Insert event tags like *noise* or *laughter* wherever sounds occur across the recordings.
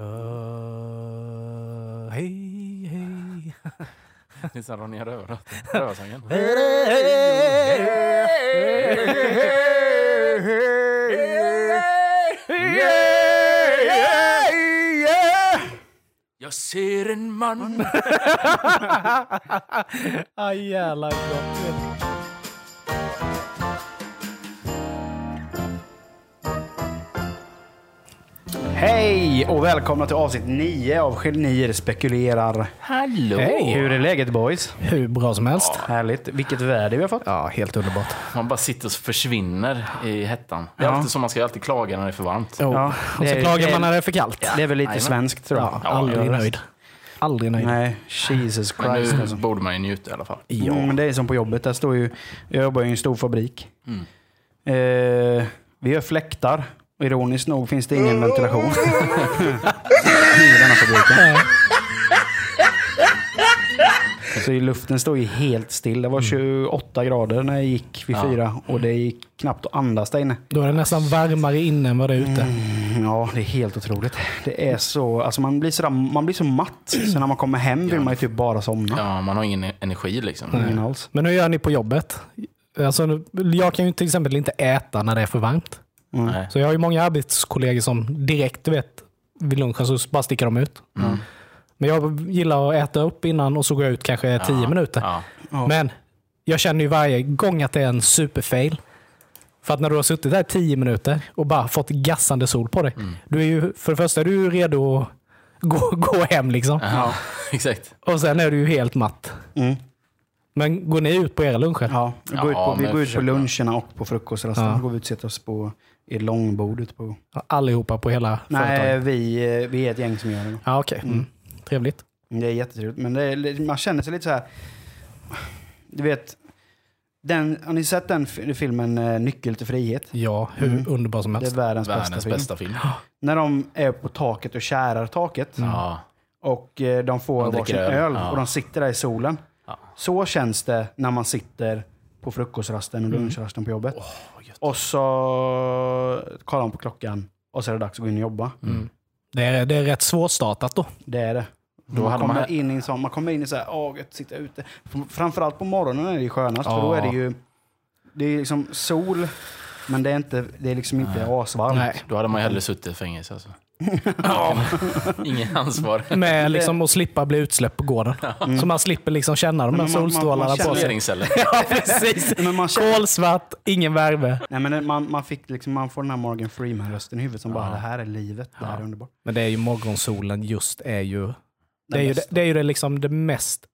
Uh, hej, hej. Som Ronja Rövardotter. Rövarsången. Jag ser en man. *laughs* ah, jävlar gott. Hej och välkomna till avsnitt 9 av Genier spekulerar. Hallå! Hej. Hur är läget boys? Hur bra som helst. Härligt. Vilket väder vi har fått. Ja, helt underbart. Man bara sitter och försvinner i hettan. Det är Ja. alltid så, man ska alltid klaga när det är för varmt. Jo. Ja, och så är- klagar man när det är för kallt. Det är väl lite Jajamän. svenskt tror jag. Ja, Ja, aldrig ja. nöjd. Aldrig nöjd. Nej, Jesus Men Christ nu alltså. borde man ju njuta i alla fall. Ja. Mm, men det är som på jobbet. Där står ju, jag jobbar ju i en stor fabrik. Mm. Eh, vi gör fläktar. Ironiskt nog finns det ingen ventilation *laughs* i denna fabriken. Nej. Så i luften står ju helt still. Det var 28 grader när jag gick vid Ja. fyra och det gick knappt att andas där inne. Då är det nästan varmare inne än vad det är ute. Mm, ja, det är helt otroligt. Det är så, alltså man blir så, man blir så matt. Så när man kommer hem vill man ju typ bara somna. Ja, man har ingen energi liksom. Ingen alls. Men hur gör ni på jobbet? Alltså, jag kan ju till exempel inte äta när det är för varmt. Mm. Så jag har ju många arbetskollegor som direkt, du vet, vid lunchen så bara sticker de ut. Mm. Men jag gillar att äta upp innan och så går jag ut kanske tio minuter. Ja. Men jag känner ju varje gång att det är en superfail. För att när du har suttit där tio minuter och bara fått gassande sol på dig. Mm. Du är ju, för det första är du ju redo att gå, *laughs* gå hem liksom. Ja, *laughs* exakt. Och sen är du ju helt matt. Mm. Men går ni ut på era luncher? Ja, vi går, Ja, ut på, vi går ut på luncherna och på frukostrasten. Ja. Då går vi ut och sätter oss på i långbord ute på... Allihopa på hela Nej, företaget? vi, eh, vi är ett gäng som gör det. Ja, okej. Mm. Trevligt. Det är jättetrevligt. Men det är, man känner sig lite så här... Du vet, den, har ni sett den fi- filmen eh, Nyckel till frihet? Ja, hur Mm. underbar som Det är helst. världens, bästa Världens film. bästa film. När de är på taket och kärar taket Ja. och eh, de får De varsin öl öl, ja. och de sitter där i solen. Ja. Så känns det när man sitter på frukostrasten och lunchrasten på jobbet. Och så kollar man på klockan och så är det dags att gå in och jobba. Mm. Det, är, det är rätt svårstartat då. Det är det. Då man, hade kommer man- in i sån, man kommer in i så här, åh, gött, sitta ute. Framförallt på morgonen är det ju skönast, för Ja. då är det ju det är liksom sol, men det är, inte, det är liksom inte asvarmt. Nej. Då hade man ju hellre suttit i fängelse alltså. *laughs* Ingen ansvar. Med liksom att slippa bli utsläppt på gården. Så man slipper liksom känna de här man solstrålarna på sig. *laughs* Ja, precis. *laughs* Men man, känner, Kolsvart, ingen värme. nej, men man, man, fick liksom, man får den här Morgan Freeman-rösten i huvudet som bara, Ja. det här är livet, det här är underbart. Men det är ju morgonsolen just är ju... Det är ju det, det, är ju det, liksom det mest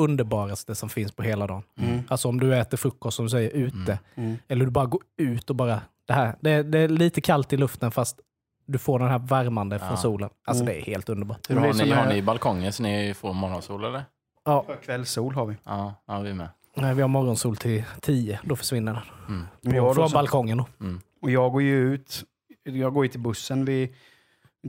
underbaraste som finns på hela dagen. Mm. Alltså om du äter frukost som du säger ute. Mm. Eller du bara går ut och bara... Det, här, det, det är lite kallt i luften fast du får den här värmande från solen. Alltså Mm. det är helt underbart. Hur har ni, har ni balkonger så ni får morgonsol eller? Ja, Kvällssol har vi. Ja, ja vi med. nej, vi har morgonsol till 10. Då försvinner den. Mm. Vi har På, från balkongen. Då. Mm. Och jag går ju ut, jag går ju till bussen vid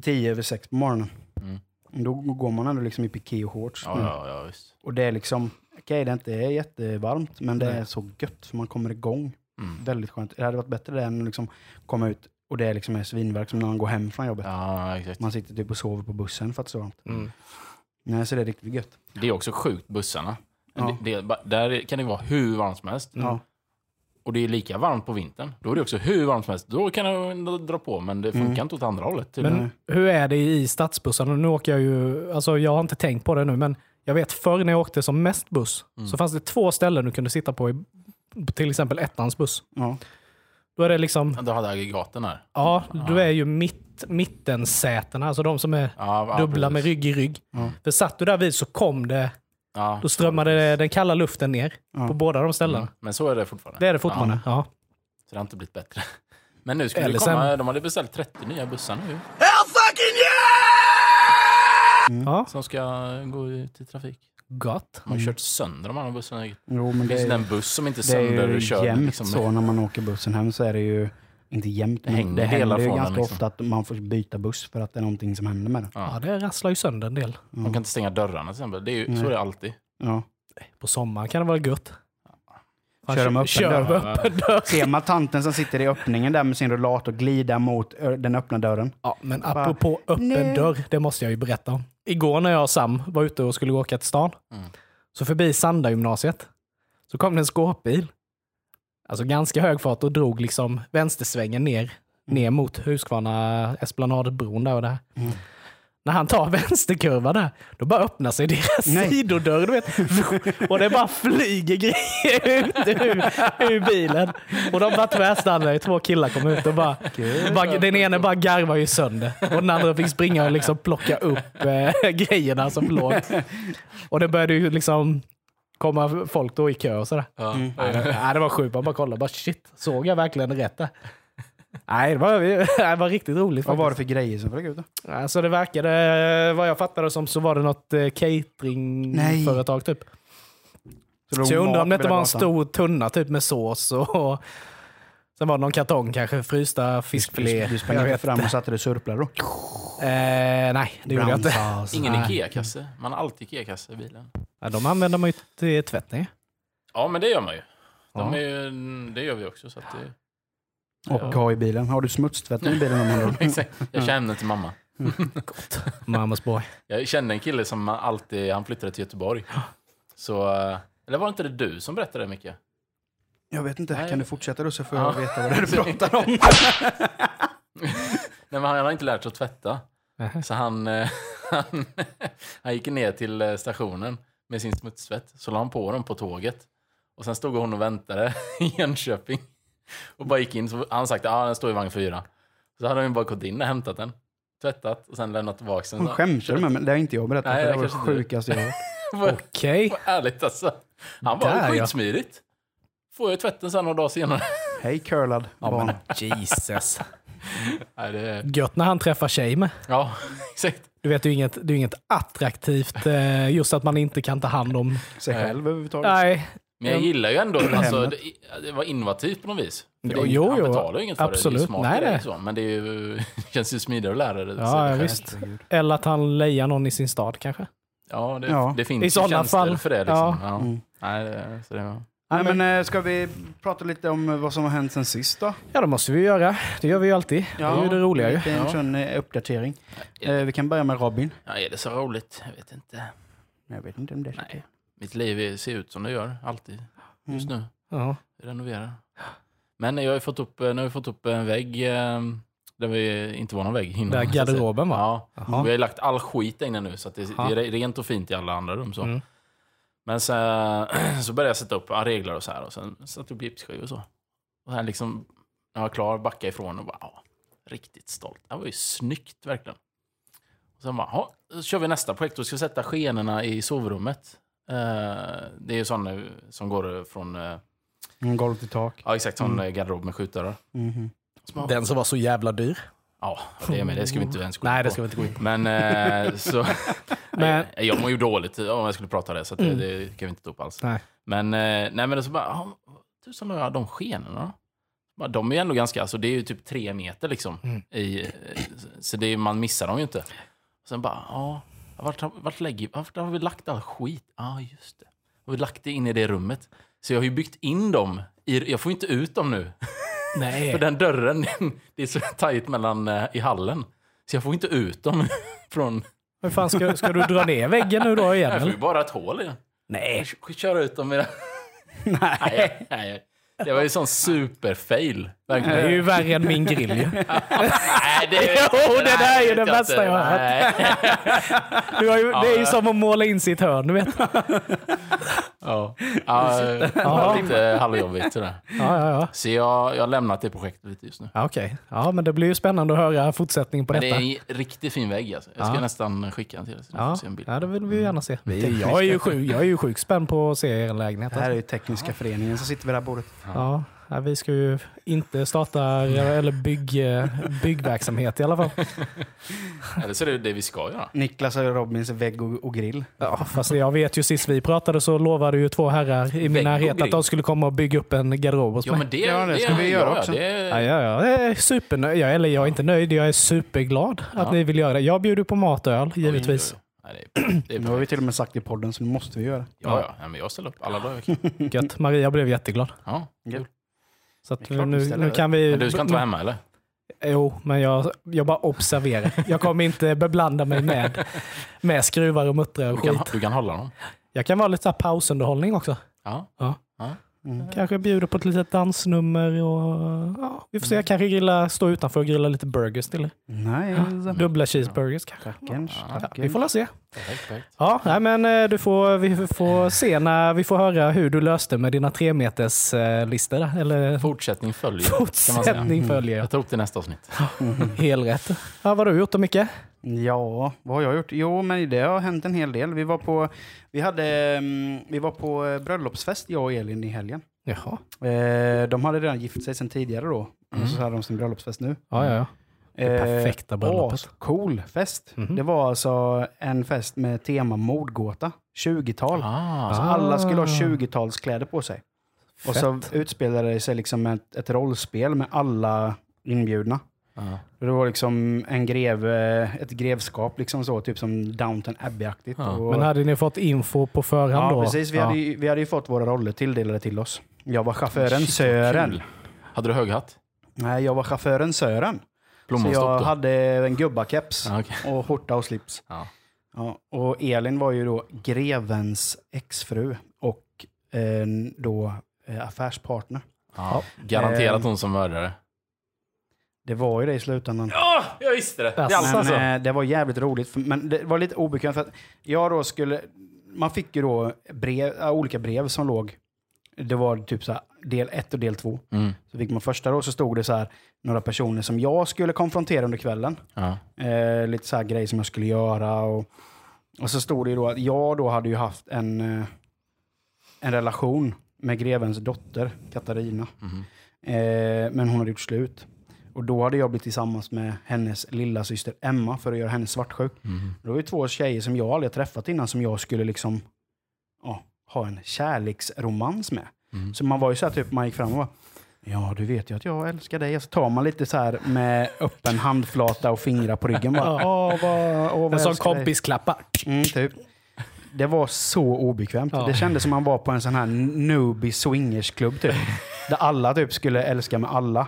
tio över sex på morgonen. Mm. Då går man ändå liksom i piké och shorts. Ja, ja, ja, visst. Och det är liksom, okej det är inte jättevarmt, men det Nej. är så gött för man kommer igång. Mm. Väldigt skönt. Det hade varit bättre det än att liksom komma ut och det är liksom är svinverk som när man går hem från jobbet. Ja, exakt. Man sitter typ och sover på bussen för att det är så varmt. Mm. Nej, så det är riktigt gött. Det är också sjukt, bussarna. Ja. Det, det, där kan det vara hur varmt som helst. Ja. Och det är lika varmt på vintern. Då är det också hur varmt som helst. Då kan det dra på, men det funkar inte åt andra hållet. Men hur är det i stadsbussarna? Nu åker jag ju, alltså jag har inte tänkt på det nu, men jag vet förr när jag åkte som mest buss så fanns det två ställen du kunde sitta på, i, till exempel ettans buss. Ja. Då är det liksom, Du hade aggregaten här. ja, du är ju mitt, mittensätena, alltså de som är Ja, ja, dubbla med precis. rygg i rygg. Ja. För satt du där vid så kom det, Ja. då strömmade den kalla luften ner Ja. på båda de ställena. Mm. Men så är det fortfarande. Det är det fortfarande. Ja. Så det har inte blivit bättre. *laughs* Men nu skulle Eller det komma, sen- de hade beställt 30 nya bussar nu. Ja. Som ska gå ut i trafik. Gott. De har kört sönder de andra bussarna. Det Jo, men det finns är, en buss som inte det är ju sönderkörd. jämt Liksom. så när man åker bussen hem så är det ju inte jämt, men hänger det händer ju från ganska liksom. ofta att man får byta buss för att det är någonting som händer med den. Ja. Ja, det rasslar ju sönder en del. De kan inte stänga dörrarna till exempel. Det är ju, så är det alltid. Ja. På sommaren kan det vara gött. Kör de öppen kör dörr? med öppen dörr. Ser man tanten som sitter i öppningen där med sin rullator glida mot den öppna dörren? Ja, men Bara, apropå öppen nej. dörr, det måste jag ju berätta om. Igår när jag och Sam var ute och skulle åka till stan, Mm. så förbi Sanda gymnasiet, så kom det en skåpbil. Alltså ganska hög fart och drog liksom vänstersvängen ner, ner mot Huskvarna Esplanadbron där och där. Mm. När han tar *laughs* vänsterkurvan där, då bara öppnar sig deras Nej. sidodörr, du vet. *laughs* Och det bara flyger grejer ut ur, ur bilen. Och de bara tvärstannade, två killar kom ut och bara, bara den ena bara garvar ju sönder. Och den andra fick springa och liksom plocka upp eh, *laughs* grejerna som låg. Och det började ju liksom komma folk då i kö och sådär. Ja. Mm. Nej, det, nej, det var sjukt, man bara kollade, bara shit, såg jag verkligen rätt där? Nej, det var, *laughs* det var riktigt roligt Vad faktiskt. var det för grejer som flög ut då? Alltså det verkade, vad jag fattade som, så var det något eh, cateringföretag typ. låg Så jag undrar om det inte var en gatan. stor tunna typ med sås och sen var det någon kartong kanske, frysta fiskfilé. Du sprang fram och satte det surplar då? Eh, nej, det gjorde jag inte. Ingen. Ikea-kasse. Man har alltid Ikea-kasse i bilen. Ja, de använder man ju till tvättning. Ja, men det gör man ju. De Ja. är ju det gör vi också. Så att det, Och ha i bilen. Har du smutstvättning i bilen? Om *laughs* exakt. Jag känner henne till mamma. *laughs* Mamas boy. Jag kände en kille som alltid, han flyttade till Göteborg. Så, eh, eller var det inte det du som berättade det, Micke? Jag vet inte. Nej. Kan du fortsätta då så får Ja. jag veta vad det är du *laughs* pratar om? Nej, men han har inte lärt sig att tvätta. Nähä. Så han, eh, han, han gick ner till eh, stationen med sin smutstvätt. Så la han på den på tåget. Och sen stod hon och väntade i Jönköping. Och bara gick in. Så han sagt att ah, den står i vagn fyra. Så hade han bara gått in och hämtat den. Tvättat och sen lämnat tillbaka den. Hon skämtar med mig. Det har inte jag berättat. Nej, för det var det sjukaste jag har hört. *laughs* Okej. vad ärligt alltså. Han var skitsmidigt. Får jag tvätten sen några dagar senare. *laughs* Hej curlad Ja, barn. men Jesus. *laughs* Nej, det, Gött när han träffar tjej med. ja, exakt. Du vet, det är ju inget, det är inget attraktivt, eh, just att man inte kan ta hand om... Sig själv överhuvudtaget. Nej, Men jag Ja. gillar ju ändå, alltså, det, det var innovativt på något vis. För Jo, det, är- jo, han jo. betalar ju inget för det, det är Absolut. ju smart Nej, nej. så. Men det är ju, *laughs* känns ju smidigare att lära det. Ja, sig ja, visst. Eller att han lejar någon i sin stad kanske. Ja, det, Ja. det finns I ju tjänster fall. för det. Liksom. Ja. Ja. Mm. Nej, det, så det, var- Nej, men, eh, ska vi prata lite om eh, vad som har hänt sen sist då? Ja, det måste vi göra. Det gör vi ju alltid. det är ju det roliga ju. En Ja. sån eh, uppdatering. Vi kan börja med Robin. ja, är det så roligt? Jag vet inte. Jag vet inte om det är så Nej. Mitt liv ser ut som det gör, alltid. Just Mm. nu. Ja. Renoverar. Men jag har ju fått upp, nu har vi fått upp en vägg eh, där vi inte var någon vägg innan. Där *laughs* garderoben var. Ja, Jaha. vi har lagt all skit där inne nu så det, det är rent och fint i alla andra rum. Så. Mm. Men så, *clears throat* så började jag sätta upp regler och så här och sen satte upp gipsskivor och så. Och här liksom, när jag var klar, backa ifrån och bara, ja, riktigt stolt. Det var ju snyggt verkligen. Och sen bara, ja, så kör vi nästa projekt. Då ska vi sätta skenorna i sovrummet. Eh, det är ju sådana som går från, eh, Mm, golv till tak. ja exakt, sån Mm. eh, garderob med skjutdörrar. Så bara, Den som var så jävla dyr. Ja, det, är med, det ska vi inte ens gå in Nej, det på. ska vi inte gå in på. Men eh, så... *laughs* Men- Nej, jag mår ju dåligt om jag skulle prata det, så att det, Mm. det kan vi inte ta upp alls. Nej. Men, eh, nej, men så bara, ja, tusan jag de skenorna De är ju ändå ganska, alltså det är ju typ tre meter liksom. Mm. I, eh, så det är, man missar dem ju inte. Sen bara, ja, vart, har- vart, lägger, vart har vi lagt all skit? Ja, just det. Har vi lagt det in i det rummet? Så jag har ju byggt in dem. I, jag får inte ut dem nu. *laughs* Nej. För den dörren, *laughs* det är så tajt mellan, eh, i hallen. Så jag får inte ut dem *laughs* från... Hur fan ska, ska du dra ner väggen nu då igen? Jag får ju bara ett hål i den. Nej. Köra ut dem i den. Nej. nej. Det var ju sån superfail. Det är Verkligen. ju värre än min grill ju. *laughs* Nej, det, *laughs* Jo, det där är ju det bästa jag har hört. *laughs* Det är ju som att måla in sitt hörn, du vet. Ja, ja, det Ja. var lite halvjobbigt sådär. Ja, ja, ja. Så jag, jag har lämnat det projektet lite just nu. ja Okej. Ja, men det blir ju spännande att höra fortsättningen på Men det detta. är en riktigt fin vägg alltså. Jag ska Ja. nästan skicka den till dig så Ja, se en bild. ja, det vill vi gärna se. Vi, jag, är ju sjuk, jag är ju sjukt spänd på att se er lägenhet. Det här är Alltså. ju tekniska föreningen som sitter vid det här bordet. Ja, ja, vi ska ju inte starta eller bygg, byggverksamhet i alla fall. Eller så är det det vi ska göra. Niklas och Robins vägg och, och grill. Ja, fast jag vet ju sist vi pratade så lovade ju två herrar i min närhet att de skulle komma och bygga upp en garderob hos Ja, mig. men det, Ja, det ska vi göra ja, också. Det, Ja, ja, ja. Jag är supernöjd. Jag, eller jag är inte nöjd, jag är superglad att Ja. ni vill göra det. Jag bjuder på mat och öl, givetvis. Oj, oj, oj. Nej, det är, det är Nu har vi till och med sagt i podden, så nu måste vi göra. Ja, ja. Nej, men jag ställer upp alla dagar. Gött. Maria blev jätteglad. Ja. Ja. Så nu, nu kan vi... Men du ska inte vara hemma eller? Jo, men jag, jag bara observerar. Jag kommer inte beblanda mig med, med skruvar och muttrar Du och kan, skit. du kan hålla dem. Jag kan vara lite så här pausunderhållning också. Ja. Ja. Ja. Mm. Kanske bjuder på ett litet dansnummer och ja, vi får se. Kanske grilla, stå utanför och grilla lite burgers till er. Nej, Dubbla cheeseburgers kanske. Tackens, Ja, Ja, tackens. vi får la se. Perfekt. Ja, nej, men eh, du får, vi får se när vi får höra hur du löste med dina tre meters eh, listor. Eller Fortsättning följer. kan man säga. fortsättning följer. Jag tar upp till nästa avsnitt. *laughs* Helt rätt. Ja, vad har du gjort då Micke? Ja, vad har jag gjort? Jo, men det har hänt en hel del. Vi var på, vi hade, mm, vi var på eh, bröllopsfest, jag och Elin, i helgen. Jaha. De hade redan gift sig sedan tidigare då. Och så hade de sin bröllopsfest nu. Ja, ja, ja. Det perfekta bröllopet. cool fest. Mhm. Det var alltså en fest med tema mordgåta. 20-tal. Ah, Så Ah. alla skulle ha 20-talskläder på sig. Och så Fett. utspelade det sig liksom ett, ett rollspel med alla inbjudna. ja. Och Det var liksom en greve, ett grevskap, liksom så, typ som Downton Abbey-aktigt. Ja. Och- Men hade ni fått info på förhand ja, då? precis. Vi, ja. hade ju, vi hade ju fått våra roller tilldelade till oss. Jag var chauffören Shit, Sören. Hade du hög hatt? Nej, jag var chauffören Sören. Så jag då? hade en gubbakeps Ja, okej. och skjorta och slips. Ja. Ja, och Elin var ju då grevens exfru och eh, då eh, affärspartner. Ja. Garanterat Eh. hon som mördare. Det var ju det i slutändan. Ja, jag visste det. Alltså, Men alltså. eh, det var jävligt roligt. för- Men det var lite obekvämt för att jag då skulle... Man fick ju då brev, äh, olika brev som låg. Det var typ så här, del ett och del två. Mm. Så fick man första då så stod det så här några personer som jag skulle konfrontera under kvällen. Ja. Eh, lite så här grejer som jag skulle göra. Och, och så stod det ju då att jag då hade ju haft en, eh, en relation med grevens dotter Katarina. Mhm. Eh, men hon hade gjort slut. Och då hade jag blivit tillsammans med hennes lilla syster Emma för att göra henne svartsjuk. Mhm. Det var ju två tjejer som jag aldrig träffat innan som jag skulle liksom ja, ha en kärleksromans med. Mm. Så man var ju så här typ, man gick fram och bara, ja du vet ju att jag älskar dig. Så tar man lite så här med öppen handflata och fingrar på ryggen. Bara, *laughs* åh, vad, åh, vad En sån älskar dig." kompisklappa. Mm, typ. Det var så obekvämt. Ja. Det kändes som man var på en sån här newbie swingersklubb typ. *laughs* Där alla typ skulle älska med alla.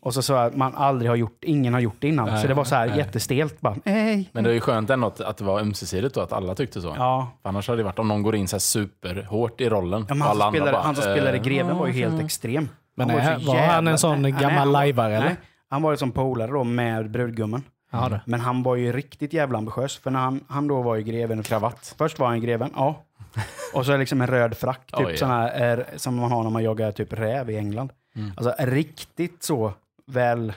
Och så så att man aldrig har gjort, ingen har gjort det innan. Nej, så det var så här nej. jättestelt. Bara, hej. Men det är ju skönt ändå att, att det var ömsesidigt och att alla tyckte så. Ja, För annars hade det varit om någon går in så här superhårt i rollen. Ja, han, som spelade, bara, han som eh, spelade greven var ju helt extrem. Men Han är- så var han en sån Nej, gammal lajvare, eller? Nej, han var ju som polare då med brudgummen. Det. Men han var ju riktigt jävla ambitiös. För när han, han då var ju greven. Kravatt. Först var han greven, ja. *laughs* Och så liksom en röd frack, typ ja. sån här, eh, som man har när man jagar typ räv i England. Mm. Alltså riktigt så väl,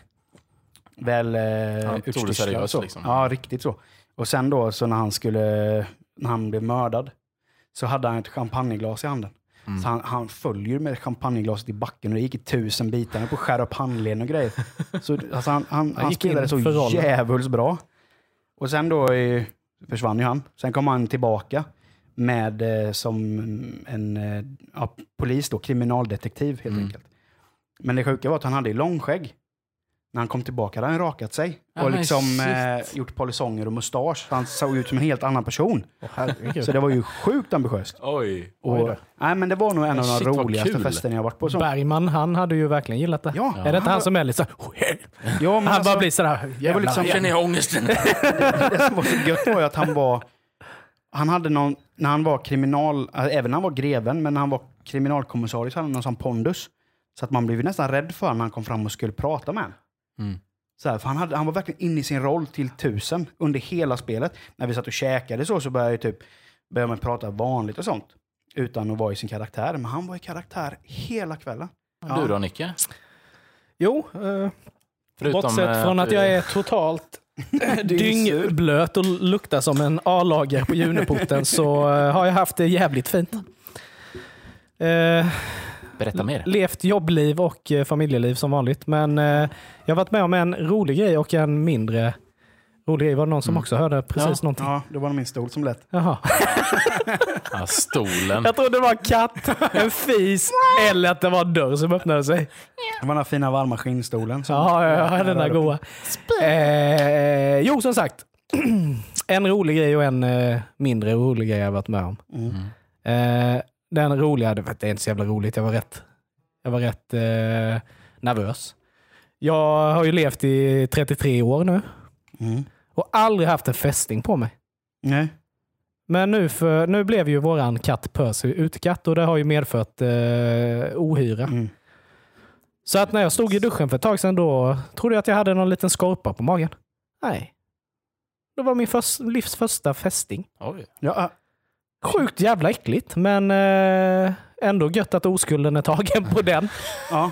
väl eh, utstyrslad seriöst, så. liksom. Ja, riktigt så. Och sen då så när han skulle, när han blev mördad, så hade han ett champagneglas i handen. Mm. Så han, han följer med champagneglaset i backen och det gick i tusen bitar. På att skära upp handleden och grejer. Så alltså han, han, han spelade så djävulskt bra. Och sen då eh, försvann ju han. Sen kom han tillbaka med eh, som en eh, ja, polis då, kriminaldetektiv helt Mm. enkelt. Men det sjuka var att han hade långskägg. När han kom tillbaka hade han rakat sig. Och men liksom eh, gjort polisonger och mustasch. Han såg ut som en helt annan person. Herregud. Så det var ju sjukt ambitiöst. Oj. Och, nej, men det var nog en av de roligaste festerna jag varit på. Så. Bergman, han hade ju verkligen gillat det. Ja, Är det inte han som är lite så ja, men Han alltså, bara blir sådär, jävlar. liksom- Känner jag ångesten? *laughs* det som var så gött var ju att han var... Han hade någon, när han var kriminal, äh, även när han var greven, men när han var kriminalkommissarie så hade han någon sån pondus. Så att man blev nästan rädd för honom när han kom fram och skulle prata med honom. Mm. Så här, för han, hade, han var verkligen inne i sin roll till tusen under hela spelet. När vi satt och käkade så, så började, jag typ, började man prata vanligt och sånt. Utan att vara i sin karaktär. Men han var i karaktär hela kvällen. Du då Nicke? Jo, eh, bortsett eh, från att jag är totalt *laughs* dyngblöt och luktar som en A-lager på Juniporten *laughs* så eh, har jag haft det jävligt fint. Eh, Berätta mer. levt jobbliv och eh, familjeliv som vanligt. Men eh, jag har varit med om en rolig grej och en mindre rolig grej. Var det någon som Mm. också hörde precis ja, någonting? Ja, det var min stol som lät. Jaha. *laughs* Ja, stolen. Jag trodde det var en katt, en fis eller att det var en dörr som öppnade sig. Det var den här fina varma skinnstolen. som- Ja, ja, ja den där goa. Eh, jo, som sagt. *clears throat* En rolig grej och en eh, mindre rolig grej jag har varit med om. Mm. Eh, den roliga, det är inte så jävla roligt, jag var rätt, jag var rätt eh, nervös. Jag har ju levt i 33 år nu Mm. Och aldrig haft en fästing på mig. Nej. Men nu, för, nu blev ju våran katt Percy utekatt och det har ju medfört eh, ohyra. Mm. Så att när jag stod i duschen för ett tag sedan då trodde jag att jag hade någon liten skorpa på magen. Nej. Det var min förs- livs första fästing. Oj. Ja, äh, Sjukt jävla äckligt, men eh, ändå gött att oskulden är tagen på den. ja.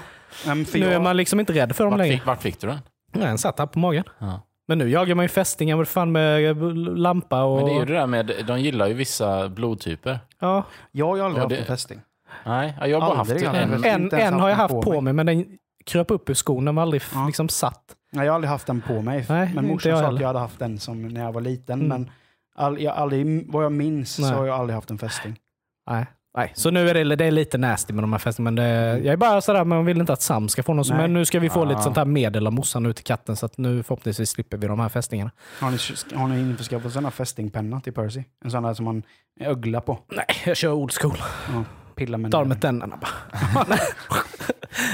Nu är man liksom inte rädd för dem Vart längre. fick, vart fick du den? Nej, den satt här på magen. Ja. Men nu jagar man ju fästingar med, fan med lampa och... Men det är ju det där med, de gillar ju vissa blodtyper. ja, jag har ju aldrig Ja, haft det- en fästing. Nej, jag har bara haft Aldrig, en. aldrig. en, inte ens en haft har jag haft på mig. mig, men den kröp upp ur skon. Den var aldrig f- Ja. liksom satt. Nej, jag har aldrig haft den på mig. Nej, men inte morsan jag sa heller. att jag hade haft den som när jag var liten. Mm. Men all, jag aldrig, vad jag minns Nej. så har jag aldrig haft en fästing. Nej. Nej. Så nu är det, det är lite nasty med de här festerna. Men det, jag är bara sådär, man vill inte att Sam ska få någon. som- Nej. Men nu ska vi få Ah. lite sånt här medel av morsan ut till katten. Så att nu förhoppningsvis slipper vi de här fästingarna. Har ni, har ni införskaffat en sån här fästingpenna till Percy? En sån där som man öglar på. Nej, jag kör old school. Ja, pilla med Tar med tänderna bara. *laughs*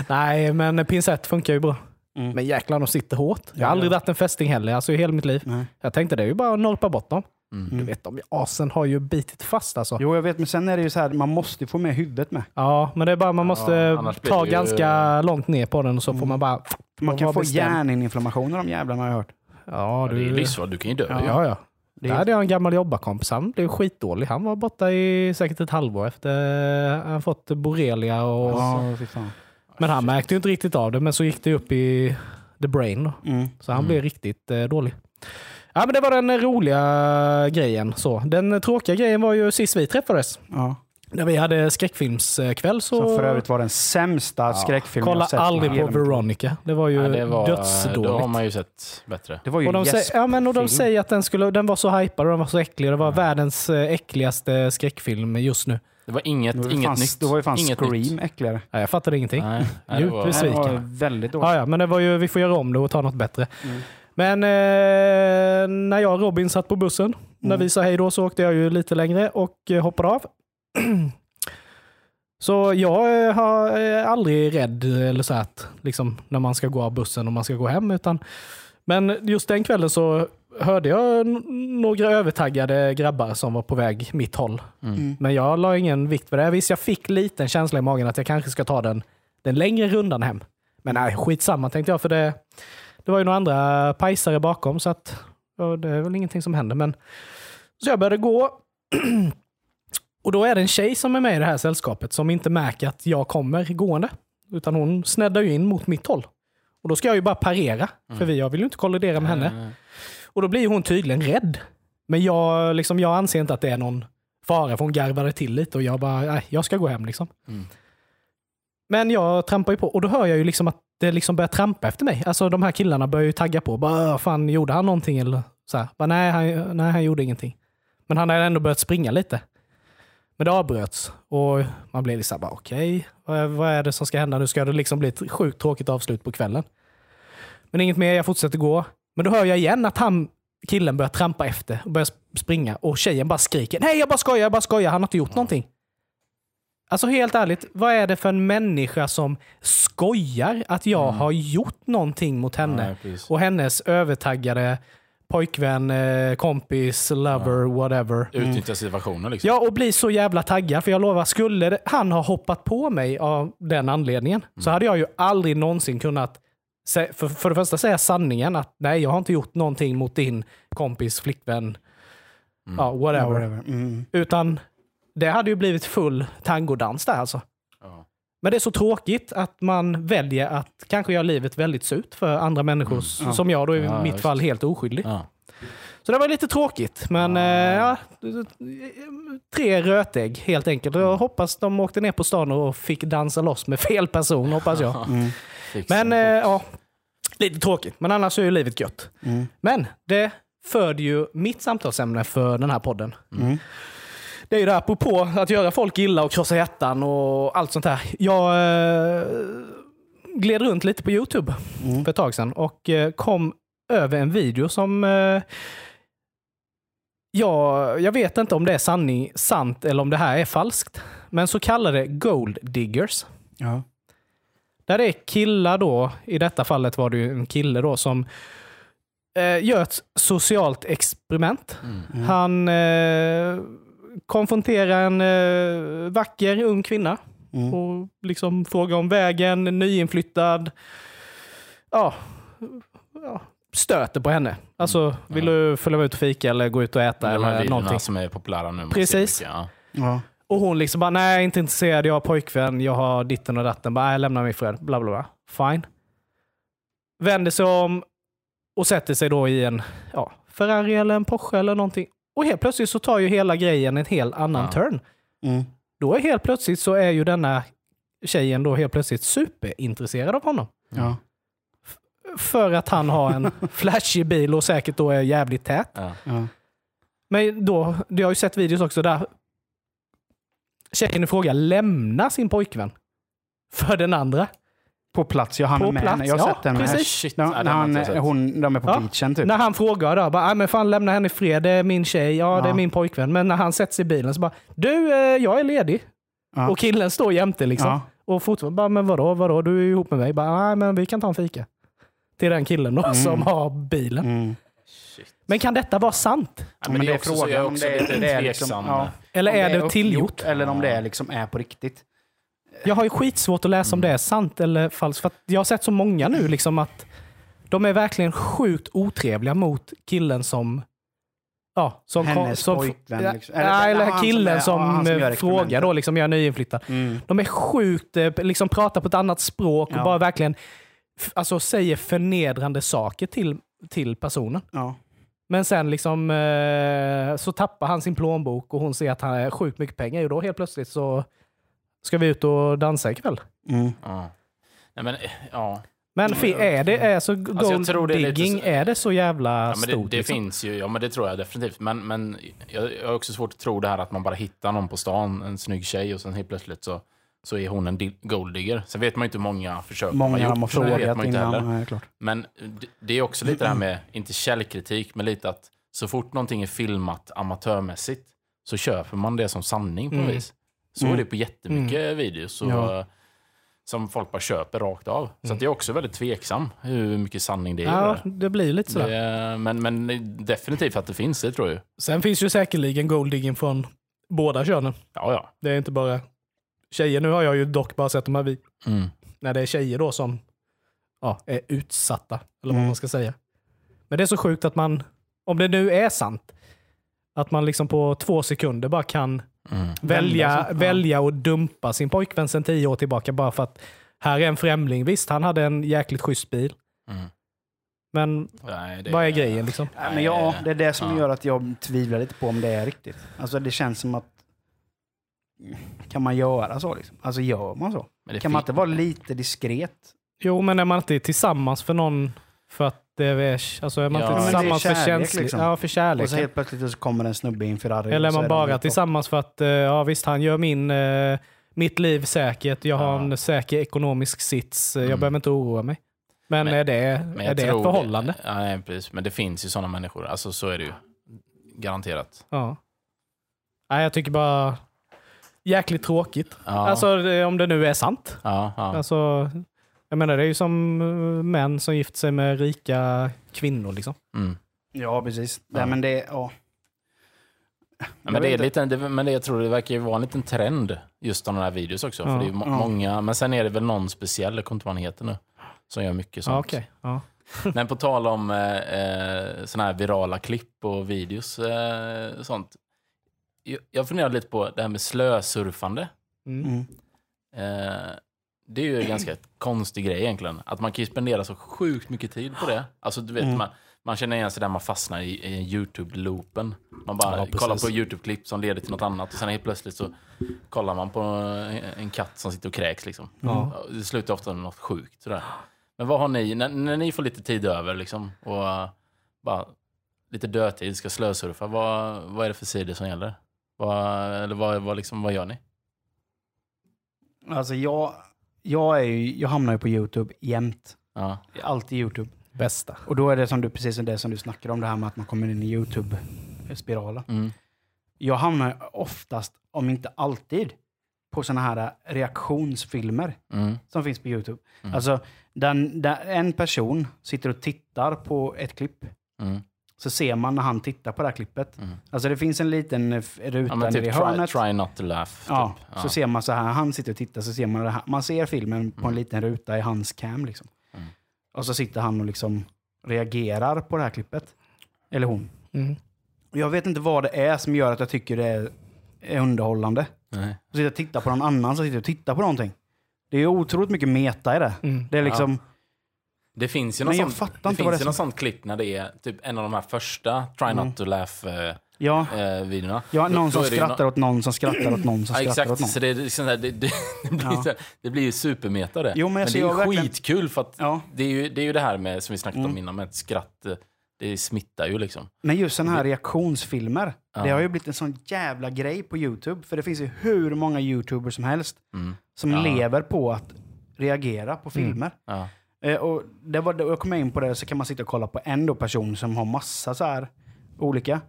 Nej, men pincett funkar ju bra. Mm. Men jäklar, de sitter hårt. Jag har Ja, aldrig ja. dragit en fästing heller, alltså i hela mitt liv. Nej. Jag tänkte det är ju bara att norpa bort dem. Mm. Du vet, de asen har ju bitit fast alltså. Jo, jag vet, men sen är det ju så här, man måste få med huvudet med. Ja, men det är bara man måste Ja, ta ju- ganska långt ner på den och så får Mm. man bara... Man kan få bestämd. hjärninflammationer de jävlarna har jag hört. Ja, Ja, det är du... livsfarligt, du kan ju dö. Ja. Ja, ja. Det är, hade jag en gammal jobbarkompis. Han blev skitdålig. Han var borta i säkert ett halvår efter han fått borrelia. Och... fan. Men han märkte ju inte riktigt av det, men så gick det upp i the brain. Mm. Så han Mm. blev riktigt eh, dålig. Ja, men det var den roliga grejen. Så. Den tråkiga grejen var ju sist vi träffades. Ja. När vi hade skräckfilmskväll så... Som för övrigt var den sämsta skräckfilmen Kolla jag sett i aldrig på. Veronica. Det var ju Ja, det var, dödsdåligt. då har man ju sett bättre. Det var ju Och de, säger, ja, men och de säger att den, skulle, den var så hypad och den var så äcklig. Det var världens eh, äckligaste skräckfilm just nu. Det var inget, Det var inget fan, nytt. Det var ju fan inget Scream nytt. äckligare. Ja, jag fattade ingenting. Nej, det Djupt Det besviken. var väldigt dåligt. Ja, ja, men det var ju, vi får göra om det och ta något bättre. Mm. Men eh, när jag och Robin satt på bussen, när Mm. vi sa hej då, så åkte jag ju lite längre och eh, hoppade av. *clears throat* så jag eh, har, är aldrig rädd eller så att, liksom, när man ska gå av bussen och man ska gå hem. Utan, men just den kvällen så hörde jag några övertaggade grabbar som var på väg mitt håll. Mm. Mm. Men jag la ingen vikt för det. Visst, jag fick lite en känsla i magen att jag kanske ska ta den, den längre rundan hem. Men nej, skitsamma tänkte jag, för det, det var ju några andra pajsare bakom, så att ja, det är väl ingenting som händer. Men, så jag började gå. *clears throat* Och då är det en tjej som är med i det här sällskapet som inte märker att jag kommer gående. Utan hon sneddar ju in mot mitt håll. Och då ska jag ju bara parera, för vi, jag vill ju inte kollidera med henne. Nej, Och då blir hon tydligen rädd. Men jag, liksom, jag anser inte att det är någon fara, för hon garvade till lite och jag bara, nej, jag ska gå hem liksom. Mm. Men jag trampar ju på och då hör jag ju liksom att det liksom börjar trampa efter mig. Alltså de här killarna börjar ju tagga på. Bara, fan, gjorde han någonting eller så här. Bara, nej, han, nej, han gjorde ingenting. Men han hade ändå börjat springa lite. Men det avbröts och man blev liksom bara okej, vad, är- vad är det som ska hända nu? Ska det liksom bli ett sjukt tråkigt avslut på kvällen? Men inget mer, jag fortsätter gå. Men då hör jag igen att han, killen börjar trampa efter och börjar springa och tjejen bara skriker nej jag bara skojar, jag bara skojar, han har inte gjort någonting. Alltså helt ärligt, vad är det för en människa som skojar att jag har gjort någonting mot henne Nej, och hennes övertaggade pojkvän, eh, kompis, lover, whatever. Utnyttja situationen liksom. Ja, och bli så jävla taggad. För jag lovar, skulle han ha hoppat på mig av den anledningen så hade jag ju aldrig någonsin kunnat för, för det första säga sanningen att nej, jag har inte gjort någonting mot din kompis, flickvän, ja, whatever. Ja, whatever. Mm. Utan det hade ju blivit full tangodans där alltså. Ja. Men det är så tråkigt att man väljer att kanske göra livet väldigt surt för andra människor, Ja. som jag då i Ja, mitt just. fall helt oskyldig. Ja. Så det var lite tråkigt, men Ja. eh, tre rötägg helt enkelt. Jag hoppas de åkte ner på stan och fick dansa loss med fel person, hoppas jag. *laughs* Mm. Men en eh, ja, lite tråkigt. Men annars är ju livet gött. Mm. Men det förde ju mitt samtalsämne för den här podden. Det är ju det här apropå att göra folk illa och krossa hjärtan och allt sånt här. Jag eh, gled runt lite på YouTube Mm. för ett tag sedan och eh, kom över en video som eh, Ja, jag vet inte om det är sanning, sant eller om det här är falskt. Men så kallade gold diggers. Ja. Där det är killar då, i detta fallet var det ju en kille då som eh, gör ett socialt experiment. Mm. Han eh, konfronterar en eh, vacker ung kvinna Mm. och liksom frågar om vägen, nyinflyttad. Ja, ja, stöter på henne. Alltså, vill du följa med ut och fika eller gå ut och äta De här eller någonting? som är populära nu. Precis. mycket, Ja. Ja. Och hon liksom bara, nej jag inte intresserad, jag har pojkvän, jag har ditten och datten. Bara, nej lämna mig i fred. Bla bla bla. Fine. Vänder sig om och sätter sig då i en ja, Ferrari eller en Porsche eller någonting. Och helt plötsligt så tar ju hela grejen en helt annan Ja. turn. Mm. Då är helt plötsligt så är ju denna tjejen då helt plötsligt superintresserad av honom. Ja. För att han har en *laughs* flashig bil och säkert då är jävligt tät. Ja. Ja. Men då, jag har ju sett videos också där tjejen i fråga lämnar sin pojkvän för den andra. På plats, ja han På är med plats, henne. Jag har ja, sett den precis. Shit, När, ja, när han, jag hon, de är på Ja. beachen typ. När han frågar då, bara, "Nej, men fan lämna henne i fred, det är min tjej, ja, det är Ja. min pojkvän. Men när han sätter sig i bilen så bara, du, eh, jag är ledig. Ja. Och killen står jämte liksom. Ja. Och fortfarande bara, men vadå, vadå, du är ju ihop med mig. Bara, nej men vi kan ta en fika. Till den killen då, som har bilen. Mm. Shit. Men kan detta vara sant? Ja, men det är jag är om också det är- det är liksom- ja. Eller Om är det, uppgjort tillgjort? Eller om det liksom är på riktigt. Jag har ju skitsvårt att läsa om det är sant eller falskt. För att jag har sett så många nu liksom att de är verkligen sjukt otrevliga mot killen som... Ja, som Hennes som, pojkvän, Ja, liksom. Eller, Eller- eller han som killen som, han som frågar då, liksom, jag är nyinflyttad. Mm. De är sjukt, eh, liksom pratar på ett annat språk och Ja. bara verkligen alltså, säger förnedrande saker till, till personen. Ja. Men sen liksom eh, så tappar han sin plånbok och hon ser att han har sjukt mycket pengar. Och då helt plötsligt så ska vi ut och dansa ikväll. Mm. Ja. Nej, men, ja. Men fi- är det är så Alltså, jag gold tror det är digging, så- är det så jävla Ja, men stort? det, det liksom? finns ju, ja men det tror jag definitivt. Men, men jag, jag har också svårt att tro det här att man bara hittar någon på stan, en snygg tjej och sen helt plötsligt så, så är hon en di- golddigger. Sen vet man ju inte hur många försök Många man har gjort. Det vet frågat innan. Nej, klart. Men det, det är också lite det här med, inte källkritik, men lite att så fort någonting är filmat amatörmässigt så köper man det som sanning på Mm. vis. Så Mm. är det på jättemycket videos. Och, Ja. Som folk bara köper rakt av. Så att jag är också väldigt tveksam hur mycket sanning det är. Ja, det. blir lite. Det, men, men definitivt att det finns, det tror jag. Sen finns ju säkerligen gold digging från båda könen. Ja, ja. Det är inte bara tjejer. Nu har jag ju dock bara sett de här vi Mm. när det är tjejer då som ja, är utsatta. Eller vad Mm. man ska säga. Men det är så sjukt att man, om det nu är sant, att man liksom på två sekunder bara kan Mm. välja, välja och dumpa sin pojkvän sedan tio år tillbaka bara för att här är en främling. Visst, han hade en jäkligt schysst bil. Mm. Men Nej, det, vad är grejen liksom? Nej, men ja, det är det som Ja. gör att jag tvivlar lite på om det är riktigt. Alltså det känns som att... Kan man göra så liksom? Alltså gör man så? Kan man inte vara lite diskret? Jo, men är man inte tillsammans för någon för att det är, alltså är man Ja. det är tillsammans för kärlek, känslig, liksom. ja, för kärlek. Och så helt plötsligt så kommer en snubbe i en Ferrari. Eller är man bara helt tillsammans för att, eh, ja visst han gör min, eh, mitt liv säkert, jag har Ja. en säker ekonomisk sits, jag Mm. behöver inte oroa mig. Men, Men- är det, Men är det ett förhållande? Ja, nej, precis. Men det finns ju sådana människor. Alltså så är det ju. Garanterat. Ja. Nej, jag tycker bara jäkligt tråkigt. Ja, Alltså det- om det nu är sant. ja, ja. Alltså, jag menar det är ju som eh, män som gift sig med rika kvinnor liksom. Mm. Ja, precis. Ja. Nej, men det... Ja. Ja, Jag men, det är lite, det, men det, jag tror det verkar ju vara en liten trend, just de här videos också. Ja, För det är ju må, ja. många, men sen är det väl någon speciell, jag kommer inte vad han heter nu, som gör mycket sånt. Ja. *laughs* Men på tal om eh, eh, såna här virala klipp och videos eh, sånt. Jag, jag funderar lite på det här med slösurfande. Mm. Mm. Eh, det är ju en ganska konstig grej egentligen. Att man kan ju spendera så sjukt mycket tid på det. Alltså du vet, Mm. man, man känner igen sig där man fastnar i, i YouTube-loopen. Man bara Ja, kollar på YouTube-klipp som leder till något annat och sen helt plötsligt så kollar man på en, katt som sitter och kräks. Liksom. Ja. Det slutar ofta med något sjukt. Sådär. Men vad har ni, när, när ni får lite tid över liksom, och uh, bara lite dödtid, ska slösurfa, vad, vad är det för sidor som gäller? Vad, eller vad, vad, liksom, vad gör ni? Alltså jag, jag, är ju, jag hamnar ju på YouTube jämt. Ja. Alltid YouTube. Bästa. Och då är det som du, precis som det som du snackar om, det här med att man kommer in i YouTube-spiralen. Mm. Jag hamnar oftast, om inte alltid, på såna här reaktionsfilmer Mm. som finns på YouTube. Mm. Alltså, den, där en person sitter och tittar på ett klipp, Mm. Så ser man när han tittar på det här klippet. Mm. Alltså det finns en liten eh, ruta Ja, nere i typ hörnet. try, try not to laugh. Ja, typ. så ser man så här, han sitter och tittar, så ser man det här. Man ser filmen på en Mm. liten ruta i hans cam. Liksom. Mm. Och så sitter han och liksom reagerar på det här klippet. Eller hon. Mm. Och Jag vet inte vad det är som gör att jag tycker det är, underhållande. Nej. Och sitta och titta på någon annan som sitter och tittar på någonting. Det är otroligt mycket meta i det. Mm. Det är liksom... Det finns ju Men någon, jag sån, fattar det finns det som- sån klipp när det är typ en av de här första Try Mm. not to laugh eh, Ja, eh, videorna. ja någon som skrattar åt någon som skrattar åt någon som *clears throat* Ja, skrattar åt någon. så det, liksom här, det, det, *laughs* det, blir, Ja. så här, det blir ju supermeta det. Jo, men jag det är ju verkligen- skitkul för att Ja. det, är ju, det är ju det här med, som vi snackat Mm. om innan, med ett skratt. eh, Det smittar ju liksom. Men just sådana här reaktionsfilmer, Ja. det har ju blivit en sån jävla grej på YouTube. För det finns ju hur många YouTubers som helst Mm. som Ja. lever på att reagera på Mm. filmer. Ja. Eh, och det var, jag kom in på det så kan man sitta och kolla på en då person som har massa så här olika.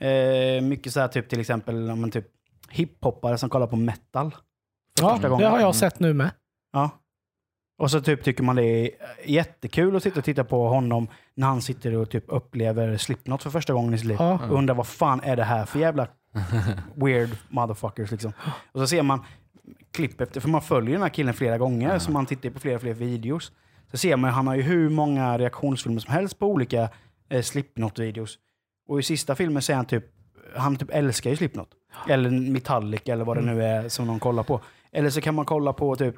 Eh, mycket så här typ till exempel om man typ hiphoppare som kollar på metal. för Ja, första det har jag sett nu med. Ja. Och så typ tycker man det är jättekul att sitta och titta på honom när han sitter och typ upplever Slipknot för första gången i sitt liv. Ja. Och undrar vad fan är det här för jävla *laughs* weird motherfuckers liksom. Och så ser man klipp efter, för man följer den här killen flera gånger, så man tittar på flera fler videos. Så ser man, han har ju hur många reaktionsfilmer som helst på olika eh, Slipknot-videos. Och i sista filmen säger han typ, han typ älskar ju Slipknot. Eller Metallic eller vad det nu är som någon kollar på. Eller så kan man kolla på typ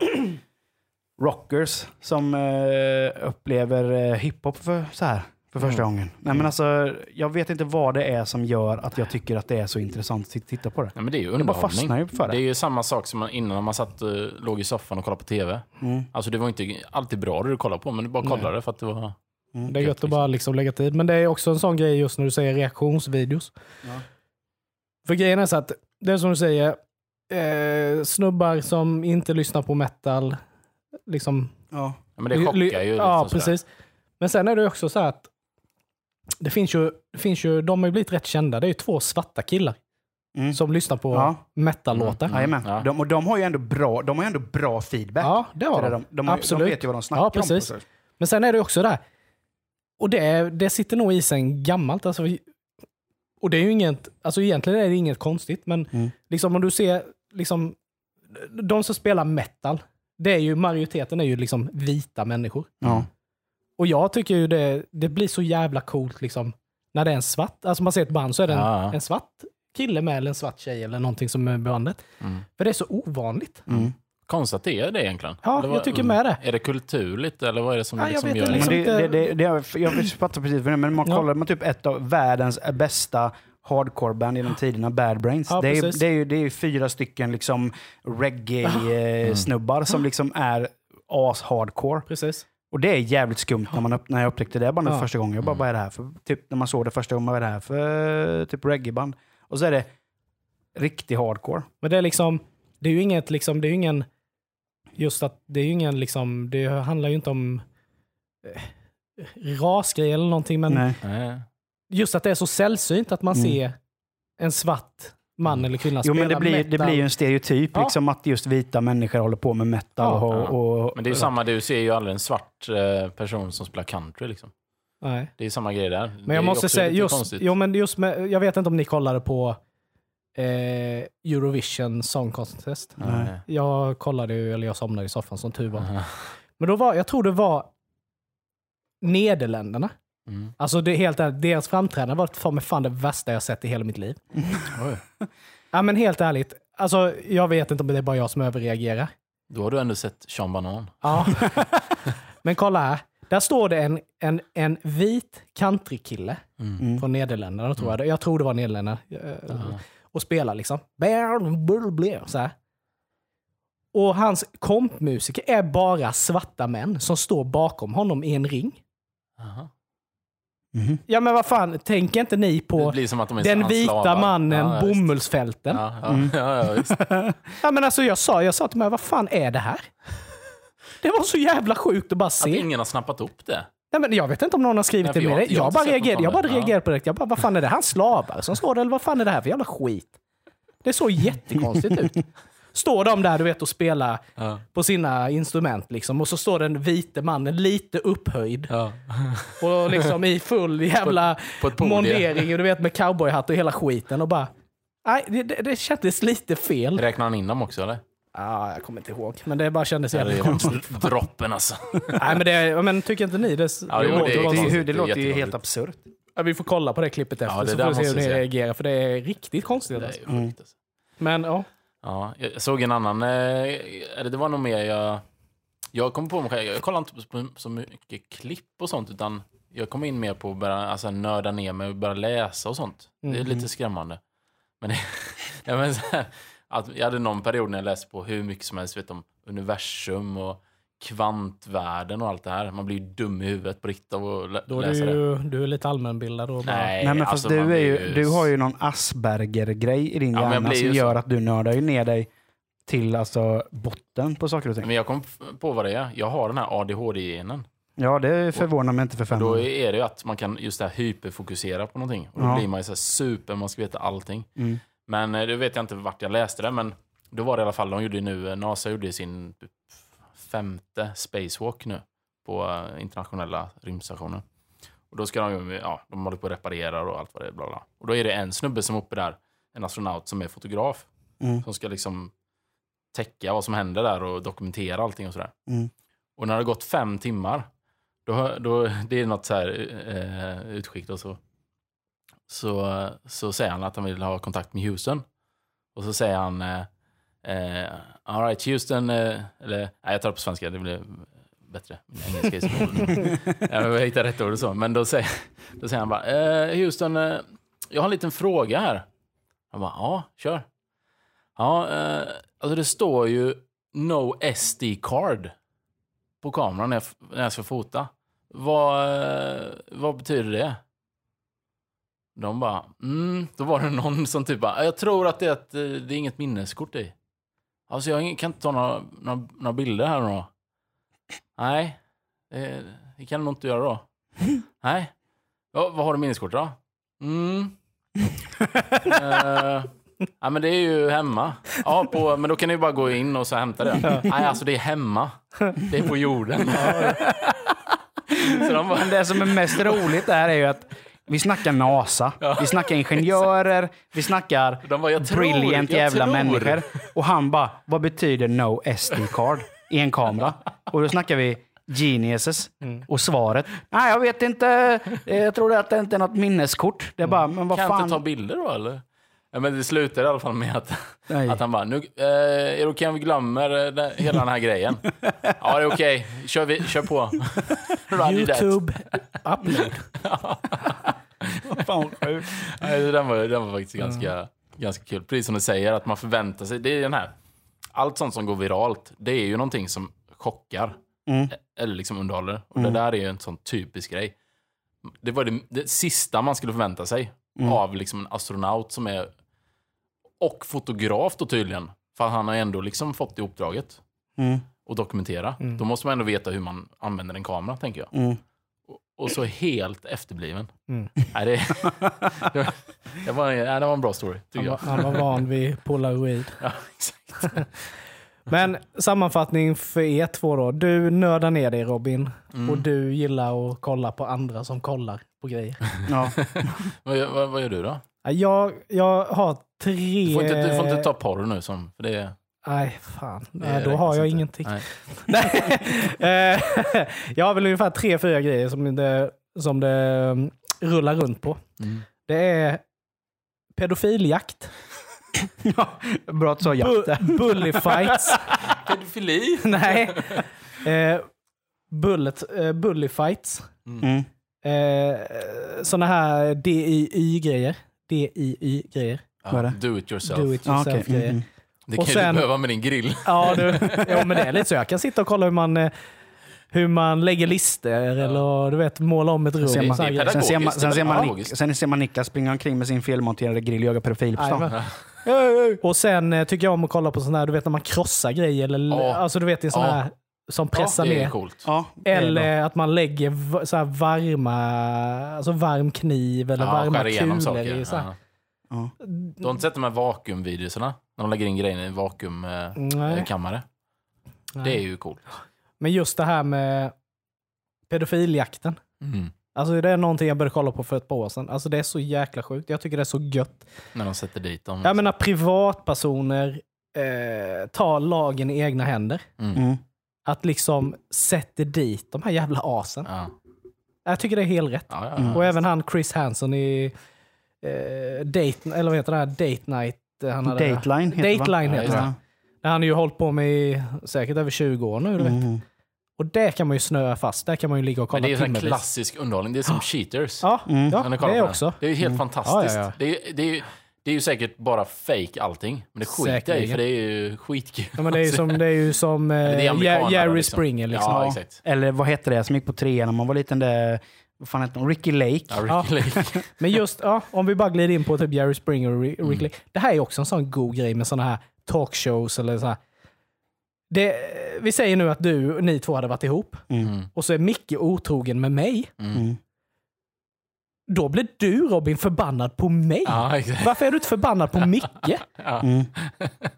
*clears throat* rockers som eh, upplever eh, hiphop för, så här, för första gången. Nej, men alltså, jag vet inte vad det är som gör att jag tycker att det är så intressant att titta på det. Nej, men det är ju Jag bara fastnar underhållning. ju för det. Det är ju samma sak som man, innan man satt, eh, låg i soffan och kollade på TV. Mm. Alltså det var inte alltid bra det du kollade på, men du bara Nej. kollade för att det var... Mm. Det är gött att bara liksom lägga tid. Men det är också en sån grej just när du säger reaktionsvideos. Ja. För grejen är så att, det är som du säger, eh, snubbar som inte lyssnar på metal, liksom... Ja. Ja, men det chockar ju lite. Ja, och sådär. precis. Men sen är det ju också så här att det finns ju, det finns ju, de har ju blivit rätt kända. Det är ju två svarta killar Mm. som lyssnar på Ja. metal-låtar. Mm. Jajamän. Ja. De, och de har ju ändå bra, de har ändå bra feedback. Ja, det har de. de, de, har, Absolut. de vet ju vad de snackar Ja, precis. om. Men sen är det också där, och det, det sitter nog i sen gammalt. Alltså, och det är ju inget, alltså egentligen är det inget konstigt, men Mm. liksom om du ser, liksom, de som spelar metal, det är ju, majoriteten är ju liksom vita människor. Ja. Och jag tycker ju det, det blir så jävla coolt liksom, när det är en svart, alltså man ser ett band så är det en, Ja. en svart kille med eller en svart tjej eller någonting som är bandet. Mm. För det är så ovanligt. Mm. Konstigt att det är det egentligen. Ja, Eller jag tycker med det. Är det kulturligt eller vad är det som Ja, jag liksom vet gör liksom- det, det, det, det, jag fattar *clears throat* precis vad det men man Ja. kollar man typ ett av världens bästa hardcore-band genom tiderna, Bad Brains. Ja, det, är, det, är ju, det är fyra stycken liksom reggae-snubbar som liksom är as-hardcore. Precis. Och det är jävligt skumt när, man upp, när jag upptäckte det bandet Ja. första gången. Jag bara, Mm. vad är det här för? Typ när man såg det första gången, vad är det här för typ reggae-band? Och så är det riktig hardcore. Men det är liksom, det är ju inget, liksom, det är ju ingen, just att det är ju ingen, liksom, det handlar ju inte om eh, rasgrej eller någonting, men Nej. Nej. just att det är så sällsynt att man Mm. ser en svart man eller kvinna Jo, spela men det blir, det metal. blir ju en stereotyp, Ja. liksom att just vita människor håller på med metal. Ja. och, och, Men det är ju samma, du ser ju aldrig en svart eh, person som spelar country liksom. Nej. Det är samma grej där. Men jag måste säga, just, jo, men just med, jag vet inte om ni kollade på eh, Eurovision Song Contest. Nej. Jag kollade ju, eller jag somnade i soffan som tur var. Men då var, jag tror det var Nederländerna. Mm. Alltså det är helt ärligt, deras framträdande var för mig fan det värsta jag sett i hela mitt liv. *laughs* Oj. Ja men helt ärligt, alltså jag vet inte om det är bara jag som överreagerar. Då har du ändå sett Sean Banan. Ja. *laughs* *laughs* men kolla här, där står det en, en, en vit countrykille Mm. Mm. från Nederländerna, tror jag. jag tror det var Nederländerna. Aha. Och spelar liksom. Så här. Och hans kompmusiker är bara svarta män som står bakom honom i en ring. Aha. Mhm. Ja men vad fan, tänker inte ni Det på blir som att de är den vita mannen, Ja, ja, bomullsfälten? Ja. Ja, ja, ja, ja, visst. *laughs* men alltså jag sa, jag sa till mig, vad fan är det här? Det var så jävla sjukt att bara Att se. ingen har snappat upp det. Nej, men jag vet inte om någon har skrivit Nej, det med jag- dig. jag Jag, bara reagerade, jag bara. Ja. reagerade på det. Jag bara, vad fan är det? Han slavar som står det? Eller vad fan är det här för jävla skit? Det såg jättekonstigt ut. *laughs* Står de där du vet och spelar Ja. på sina instrument liksom, och så står den vite mannen lite upphöjd Ja. och liksom i full *laughs* jävla på podium. mondering och du vet med cowboyhatt och hela skiten och bara... Nej, det, det, det kändes lite fel. Räknar han in dem också eller? Ah, jag kommer inte ihåg, men det bara kändes Ja, det jävligt är konstigt. *laughs* Droppen alltså. Nej, men, det, men tycker inte ni det? Ja, Det, jo, det är det, det Det är låter ju helt absurt. Ja, vi får kolla på det klippet efter Ja, det så får vi se hur ni reagerar. För det är riktigt konstigt. Det Alltså. är ju sjukt alltså. Men ja, Ja, jag såg en annan, eh, eller det var nog mer jag... Jag kom på mig själv, jag kollar inte på så mycket klipp och sånt utan jag kom in mer på att börja alltså, nörda ner mig och börja läsa och sånt. Det är Mhm. lite skrämmande. Men, *laughs* ja, men här, att jag hade någon period när jag läste på hur mycket som helst vet, om universum och kvantvärlden och allt det här. Man blir ju dum i huvudet på riktigt av att lä- då är läsa du, det. ju, du är lite allmänbildad. Bara, Nej, Nej, men fast alltså, du, är ju, du har ju någon Asperger-grej i din Ja, hjärna som gör så. att du nördar ju ner dig till alltså, botten på saker och ting. Men jag kom på vad det är. Jag har den här ADHD-genen. Ja, det förvånar mig inte för fem Då är det ju att man kan just det här hyperfokusera på någonting. Och då Ja. blir man ju så här super, man ska veta allting. Mm. Men eh, det vet jag inte vart jag läste det, men då var det i alla fall, de gjorde ju nu, eh, NASA gjorde sin typ femte spacewalk nu på eh, internationella rymdstationen. Och då ska de ju, ja, de håller på att reparera och allt vad det är, bla bla. Och då är det en snubbe som är uppe där, en astronaut som är fotograf, Mm. som ska liksom täcka vad som händer där och dokumentera allting och sådär. Mm. Och när det har gått fem timmar, då, då, det är något så här eh, utskick och så, så, så säger han att han vill ha kontakt med Houston. Och så säger han, eh, eh, all right Houston, eh, eller nej, jag tar det på svenska, det blir bättre. Min engelska är så *laughs* ja, jag hittar rätt ord och så. Men då säger, då säger han bara, eh, Houston, eh, jag har en liten fråga här. Han bara, ja, kör. Ja, eh, alltså det står ju No SD card på kameran när jag, när jag ska fota. Vad, eh, vad betyder det? De bara, mm, då var det någon som typ bara, jag tror att det är, att, eh, det är inget minneskort i. Alltså jag kan inte ta några, några, några bilder här då. Nej, det, det kan du nog inte göra då. *laughs* Nej. Ja, vad har du minneskort då? Mm. *laughs* Eh, ja, men det är ju hemma. Ja, på, men då kan ni ju bara gå in och så hämta det. Nej, alltså det är hemma. Det är på jorden. *laughs* så de bara, det som är mest roligt där är ju att vi snackar NASA, vi snackar ingenjörer, *laughs* vi snackar De bara, tror, brilliant jävla tror. människor. Och han bara, vad betyder no SD-card i en kamera? Och då snackar vi geniuses. Mm. Och svaret, nej jag vet inte, jag tror att det inte är något minneskort. Det är bara, men vad kan jag inte ta fan. bilder då eller? Ja, men det slutar i alla fall med att, Nej. att han bara, nu, eh, är det okej om vi glömmer eh, den, hela den här grejen? *laughs* Ja, det är okej. Kör, vi, kör på. *laughs* Youtube upload. *laughs* Fan, vad sjukt. Den, var, den var faktiskt ganska, ganska kul. Precis som du säger, att man förväntar sig. Det är den här. Allt sånt som går viralt, det är ju någonting som chockar. Mm. Eller liksom underhåller. Och det där är ju en sån typisk grej. Det var det, det sista man skulle förvänta sig av liksom en astronaut som är... Och fotograf då tydligen. För han har ändå liksom fått i uppdraget Mm. att dokumentera. Då måste man ändå veta hur man använder en kamera, tänker jag. Mm. Och, och så helt efterbliven. Mm. Nej, det, *laughs* det, var, det, var, nej, det var en bra story, tycker Han, jag. han var van vid polaroid. *laughs* Ja, exakt. *laughs* Men sammanfattning för er två då. Du nördar ner dig Robin Mm. och du gillar att kolla på andra som kollar på grejer. Ja. Vad, gör- vad, vad gör du då? Ja, Jag, jag har tre... Du får inte, du får inte ta porr nu, som, för det är... Nej, fan. Nej, då har jag inte. ingenting. Nej. *laughs* Nej. Eh, jag har väl ungefär tre, fyra grejer som det, som det mm, rullar runt på. Mm. Det är pedofiljakt, Bra att du sa jakt bu- där. bully fights, *laughs* Pedofili? nej, eh, bullet, eh, bully fights, Mm. eh, såna här DIY-grejer. DIY-grejer. Det? Do it yourself. Do it Ja, yourself-grejer. Mm, mm. Det kan Och ju sen- du behöva med din grill. Ja, du, ja, men det är lite så. Jag kan sitta och kolla hur man, eh, hur man lägger lister eller du vet, måla om ett rum. Sen, ser man, sen, ser man, sen ser man Niklas springa omkring med sin felmonterade grill och jaga pedofiler på stan. Och sen eh, tycker jag om att kolla på sådana här, du vet när man krossar grejer. Eller, Ja. Alltså du vet i sådana Ja. här som pressar det är ner. coolt. Ja, det är bra. Eller att man lägger så här varma, alltså varm kniv eller Ja, varma kulor saker. i. Så här. Ja. Ja. Du har inte sett de här vakuumvideorna? När de lägger in grejerna i en vakuumkammare. Eh, kammare. det är ju coolt. Men just det här med pedofiljakten. Mm. Alltså det är någonting jag började kolla på för ett par år sedan. Alltså det är så jäkla sjukt. Jag tycker det är så gött. När de sätter dit dem. Jag menar privatpersoner eh, tar lagen i egna händer. Mm. Mm. Att liksom sätter dit de här jävla asen. Ja. Jag tycker det är helt rätt. Ja, ja, Mm. Och även han Chris Hansen i eh, Date, eller vad heter det här? Date Night. eh, Han hade, Dateline heter? Dateline heter det. det. Det har han ju hållit på med i säkert över 20 år nu. Du vet. Mm. Och det kan man ju snöa fast. Där kan man ju ligga och Men kolla det är ju timmevis. klassisk underhållning. Det är som *gasps* cheaters. Ja, Mm. ja det också. Det är ju helt fantastiskt. Ja, ja, ja. Det, är, det, är, ju- det är ju säkert bara fake allting. Men det skiter jag i, för det är ju skitkul. Ja, men det är ju som, det är ju som *laughs* eh, det är amerikanerna Jerry liksom. Springer. Liksom. Ja, Ja. exakt. Eller vad hette det som gick på trean när man var liten? Det, vad fan hette de? Ricky Lake. Ja, Ricky Lake. *laughs* Men just, ja, om vi bara glider in på typ Jerry Springer och Mm. Rick Lake. Det här är också en sån god grej med såna här talkshows eller så här. Det, vi säger nu att du, ni två hade varit ihop Mm. och så är Micke otrogen med mig. Mm. Då blir du Robin förbannad på mig. Ja. Varför är du inte förbannad på Micke? *laughs* Ja. Mm.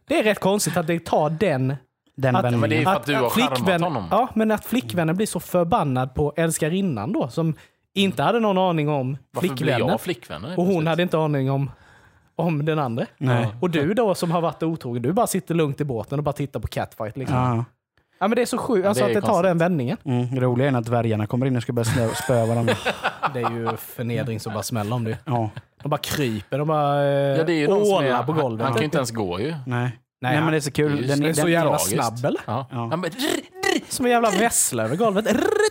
Det är rätt konstigt att det tar den... Den Att- men det är för att du har charmat honom. Ja, men att flickvännen blir så förbannad på älskarinnan då, som inte hade någon aning om Varför blir flickvännen. jag flickvänner? Och hon hade inte aning om, om den andra. Nej. Och du då som har varit otrogen, du bara sitter lugnt i båten och bara tittar på catfight. Liksom. Ja. Ja. men det är så sjukt alltså det att det tar konstigt. den vändningen. Mm. Det roliga är när dvärgarna kommer in och ska börja spöa varandra. *laughs* Det är ju förnedring som bara smäller om det. Ja. De bara kryper, de bara eh, Ja, det är ju någon som ålar på golvet. Han kan ju inte ens gå ju. Nej. Nej, Nej, men det är så kul. ju Den, Den är så jävla tragiskt. snabb eller? Ja. Ja. Bara, Som en jävla vessla över golvet.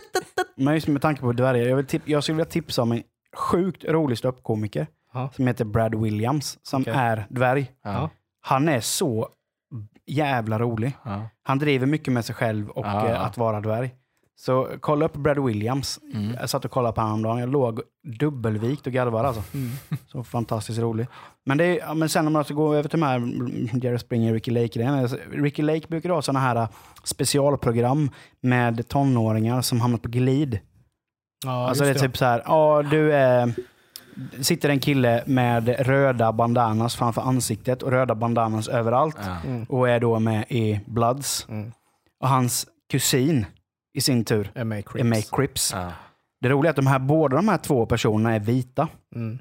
*laughs* men just med tanke på dvärgar, jag, vill jag skulle vilja tipsa om en sjukt rolig ståuppkomiker Ja. som heter Brad Williams, som Okej. är dvärg. ja. Han är så jävla rolig. Ja. Han driver mycket med sig själv och Ja, ja. eh, att vara dvärg. Så kolla upp Brad Williams. Mm. Jag satt och kollade på honom. Jag låg dubbelvikt och garvade alltså. Så fantastiskt rolig. Men, det är, ja, men sen om man ska gå över till de här mm, Jerry Springer, Ricky Lake-grejerna. Ricky Lake brukar ha sådana här äh, specialprogram med tonåringar som hamnat på glid. Ja, alltså det är typ så här, ja du är... Sitter en kille med röda bandanas framför ansiktet och röda bandanas överallt Ja. Mm. och är då med i Bloods. Mm. Och hans kusin i sin tur Är med i Crips. är med i Crips. Ja. Det roliga är att de här, båda de här två personerna är vita. Mm.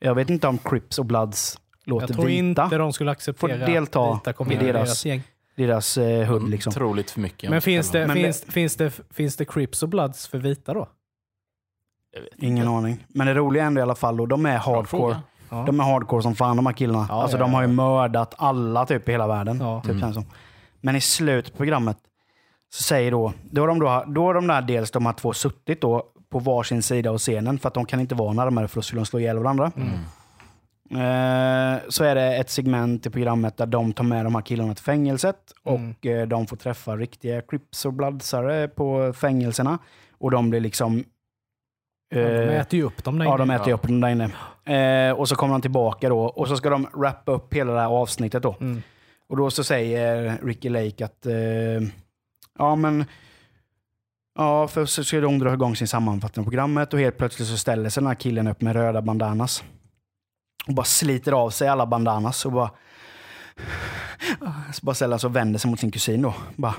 Jag vet inte om Crips och Bloods låter Jag tror vita. inte de skulle acceptera Får delta vita i deras- deras gäng. Deras eh, liksom. Otroligt för mycket. Men finns det, Men finns, finns, det, finns det Crips och Bloods för vita då? Jag vet Ingen aning. Men det roliga är ändå i alla fall, och de är hardcore. Ja. De är hardcore som fan de här killarna. Ja, alltså ja, de har ju mördat alla typ i hela världen. Ja. Typ, Mm. känns som. Men i slutet på programmet så säger då, då har de, då, då har de där dels de här två suttit då på varsin sida av scenen för att de kan inte vara närmare för då skulle de slå ihjäl varandra. Mm. Eh, så är det ett segment i programmet där de tar med de här killarna till fängelset Mm. och eh, de får träffa riktiga crips och bloodsare på fängelserna. Och de blir liksom... Ja, de eh, äter ju upp dem där Ja, de inne. äter ju upp den där inne. Och så kommer de tillbaka då och så ska de wrappa upp hela det här avsnittet då. Mm. Och då så säger Ricky Lake att eh, ja men ja först så ska de dra igång sin sammanfattning av programmet och helt plötsligt så ställer sig den här killen upp med röda bandanas. Och bara sliter av sig alla bandanas och bara så bara ställer sig och vänder sig mot sin kusin då. Bara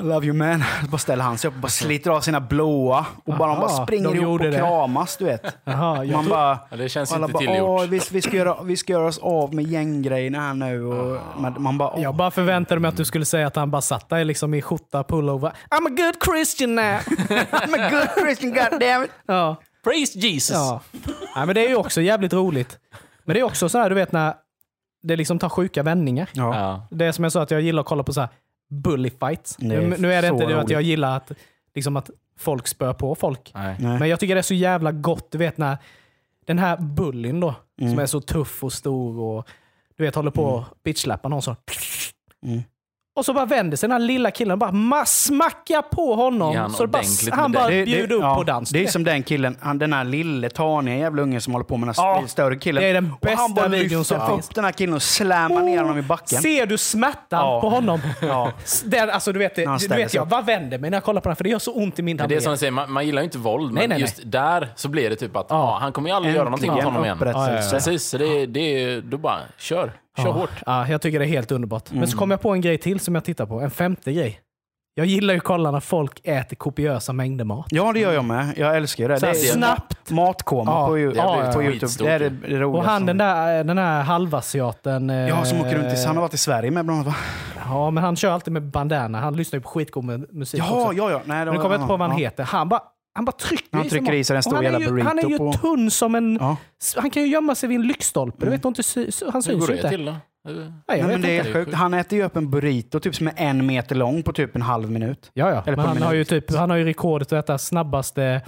I love you man. Så *laughs* bara ställer han sig upp och bara sliter av sina blåa och bara, de bara Aha, springer de ihop och det. kramas du vet. *laughs* Jag Man tror- bara Ja, det känns alla inte bara, Åh, tillgjort. vi, vi, ska göra, vi ska göra oss av med gänggrejerna här nu. Och man, man bara, åh. jag bara förväntade mig att du skulle säga att han bara satt där liksom i skjorta, pullover. I'm a good Christian now! *laughs* I'm a good Christian, goddammit. ja. Praise Jesus! Ja. Nej, men det är ju också jävligt roligt. Men det är också så här, du vet när det liksom tar sjuka vändningar. Ja. Ja. Det är som jag sa att jag gillar att kolla på så här bully fights. Det är Nu, nu är det inte det att jag gillar att, liksom att folk spör på folk. Nej. Nej. Men jag tycker det är så jävla gott, du vet när den här bullyn då, Mm. som är så tuff och stor och du vet håller på att bitchslappa någon så. Mm. Och så bara vänder sig den här lilla killen och bara ma- smackar på honom. Ger han så det bara, han bara Det- det- bjuder upp ja, på dans. Det är som den killen, han, den här lille taniga jävla ungen som håller på med den här Ja, större killen. det är den och bästa han bara videon som finns. upp den här killen och slammar ner honom i backen. Ser du smärtan Ja. på honom? Ja. Den, alltså, du vet, det, han du vet jag bara vänder mig när jag kollar på den för det gör så ont i min Men det är som hand. jag säger, man, man gillar ju inte våld, Nej, men nej, just där så blir det typ att Ja. ja. han kommer ju aldrig göra någonting mot Äntligen honom igen. Ja, ja, ja. Precis, så det, det är då bara kör. Kör Ja. hårt. Ja, jag tycker det är helt underbart. Men Mm. så kom jag på en grej till som jag tittar på. En femte grej. Jag gillar ju att kolla när folk äter kopiösa mängder mat. Ja, det gör jag med. Jag älskar det. Så det är snabbt. Matkoma Ja, på, har på Youtube. Det är det, ju. det roliga. Och han den där, den här halvasiaten. eh, Ja, som åker runt i... Han har varit i Sverige med bland annat va? Ja, men han kör alltid med bandana. Han lyssnar ju på skitgod mu- musik Ja, också. ja, ja. Nej, det Nu kommer jag inte på vad han ja. heter. Han bara, han bara trycker Han trycker i sig en mat. stor Och han är jävla ju, Han är ju burrito på- tunn som en... Ja. Han kan ju gömma sig vid en lyktstolpe. Du vet inte, han Hur syns går ju det inte. till då? Nej, Nej, men det är sjukt. Han äter ju upp en burrito typ som är en meter lång på typ en halv minut. Ja, ja. Eller Men han en har, ju minut. typ, han har ju rekordet att äta snabbaste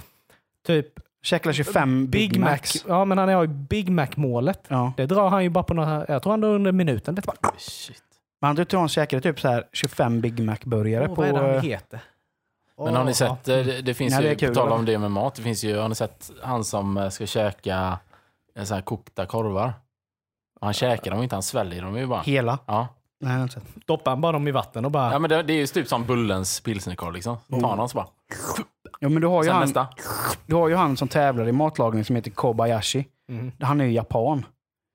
typ Käklar 25 Big, Mac. Ja, men han har ju Big Mac-målet. Ja. Det drar han ju bara på några... Jag tror han drar under minuten. Det är bara, Shit. Men han tror han käkade typ så här 25 Big Mac-burgare åh, på... vad är det han eh, heter? Men har ni sett, eh, det, det finns Nej, det ju, kul, på tal om det med mat, det finns ju, har ni sett han som eh, ska käka eh, så här kokta korvar? Han käkar dem inte, han sväljer dem ju bara. Hela. Ja. Nej, jag har inte sett. Doppar han bara dem i vatten och bara... ja, men det, det är ju typ som Bullens pilsnerkorv liksom. Så tar han dem så bara, Ja, men du har, ju sen han, nästa. du har ju han som tävlar i matlagning som heter Kobayashi. Mhm. Han är ju japan.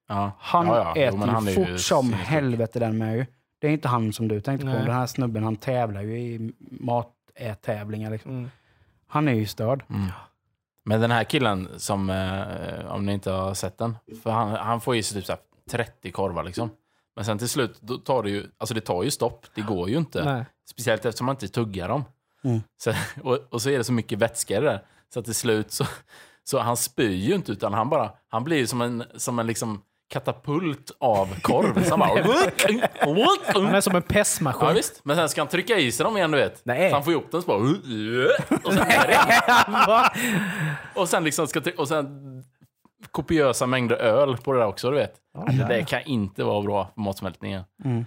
Ja. Han ja, ja. Jo, äter men han ju är fort ju som helvete den med ju. Det är inte han som du tänkte på. Nej. Den här snubben han tävlar ju i matättävlingar. Liksom. Mm. Han är ju störd. Mm. Men den här killen som, eh, om ni inte har sett den, för han, han får i sig typ så här 30 korvar liksom. Men sen till slut, då tar det ju, alltså det tar ju stopp. Det går ju inte. Nej. Speciellt eftersom man inte tuggar dem. Mm. Så, *laughs* och, och så är det så mycket vätska i det där. Så att till slut så, så han spyr ju inte utan han bara, han blir ju som en, som en liksom katapult av korv. Så han bara, Han är som en pestmaskin. Ja visst, men sen ska han trycka i sig dem igen du vet. Nej. Så han får ihop den så bara... Och sen, *laughs* och sen liksom ska och sen kopiösa mängder öl på det där också du vet. det där kan inte vara bra för matsmältningen. Mm.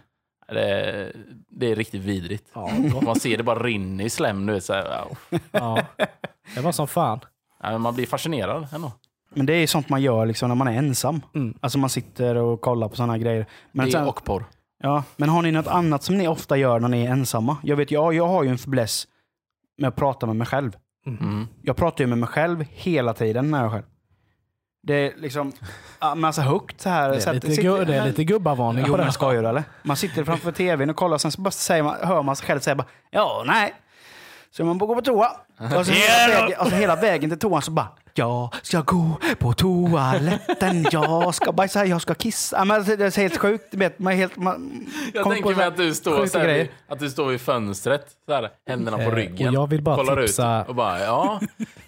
Det, det är riktigt vidrigt. Ja, Man ser det bara rinna i slem du vet. Så här, ja. Det var som fan. Ja, man blir fascinerad ändå. Men det är sånt man gör liksom när man är ensam. Mm. Alltså man sitter och kollar på såna här grejer. Men, det sen, är och porr. ja, men har ni något annat som ni ofta gör när ni är ensamma? Jag vet, jag, jag har ju en fäbless med att prata med mig själv. Mm. Jag pratar ju med mig själv hela tiden när jag är själv. Det är liksom, ja, men alltså högt så här. Det så är att- lite, sitter- gu- det är lite gubbavarning på det. skojar eller? Man sitter framför tvn och kollar sen så bara säger man, hör man sig själv säga bara ja, nej. Så man bara gå på toa. Och så *laughs* hela, vägen, alltså hela vägen till toan så bara jag ska gå på toaletten, jag ska bajsa, jag ska kissa. Men alltså, det är helt sjukt. Vet, man är helt, man Jag tänker på mig att du står, så här, att du står vid fönstret, så här, händerna på Eh, ryggen. och jag vill bara kollar tipsa- ut och bara ja,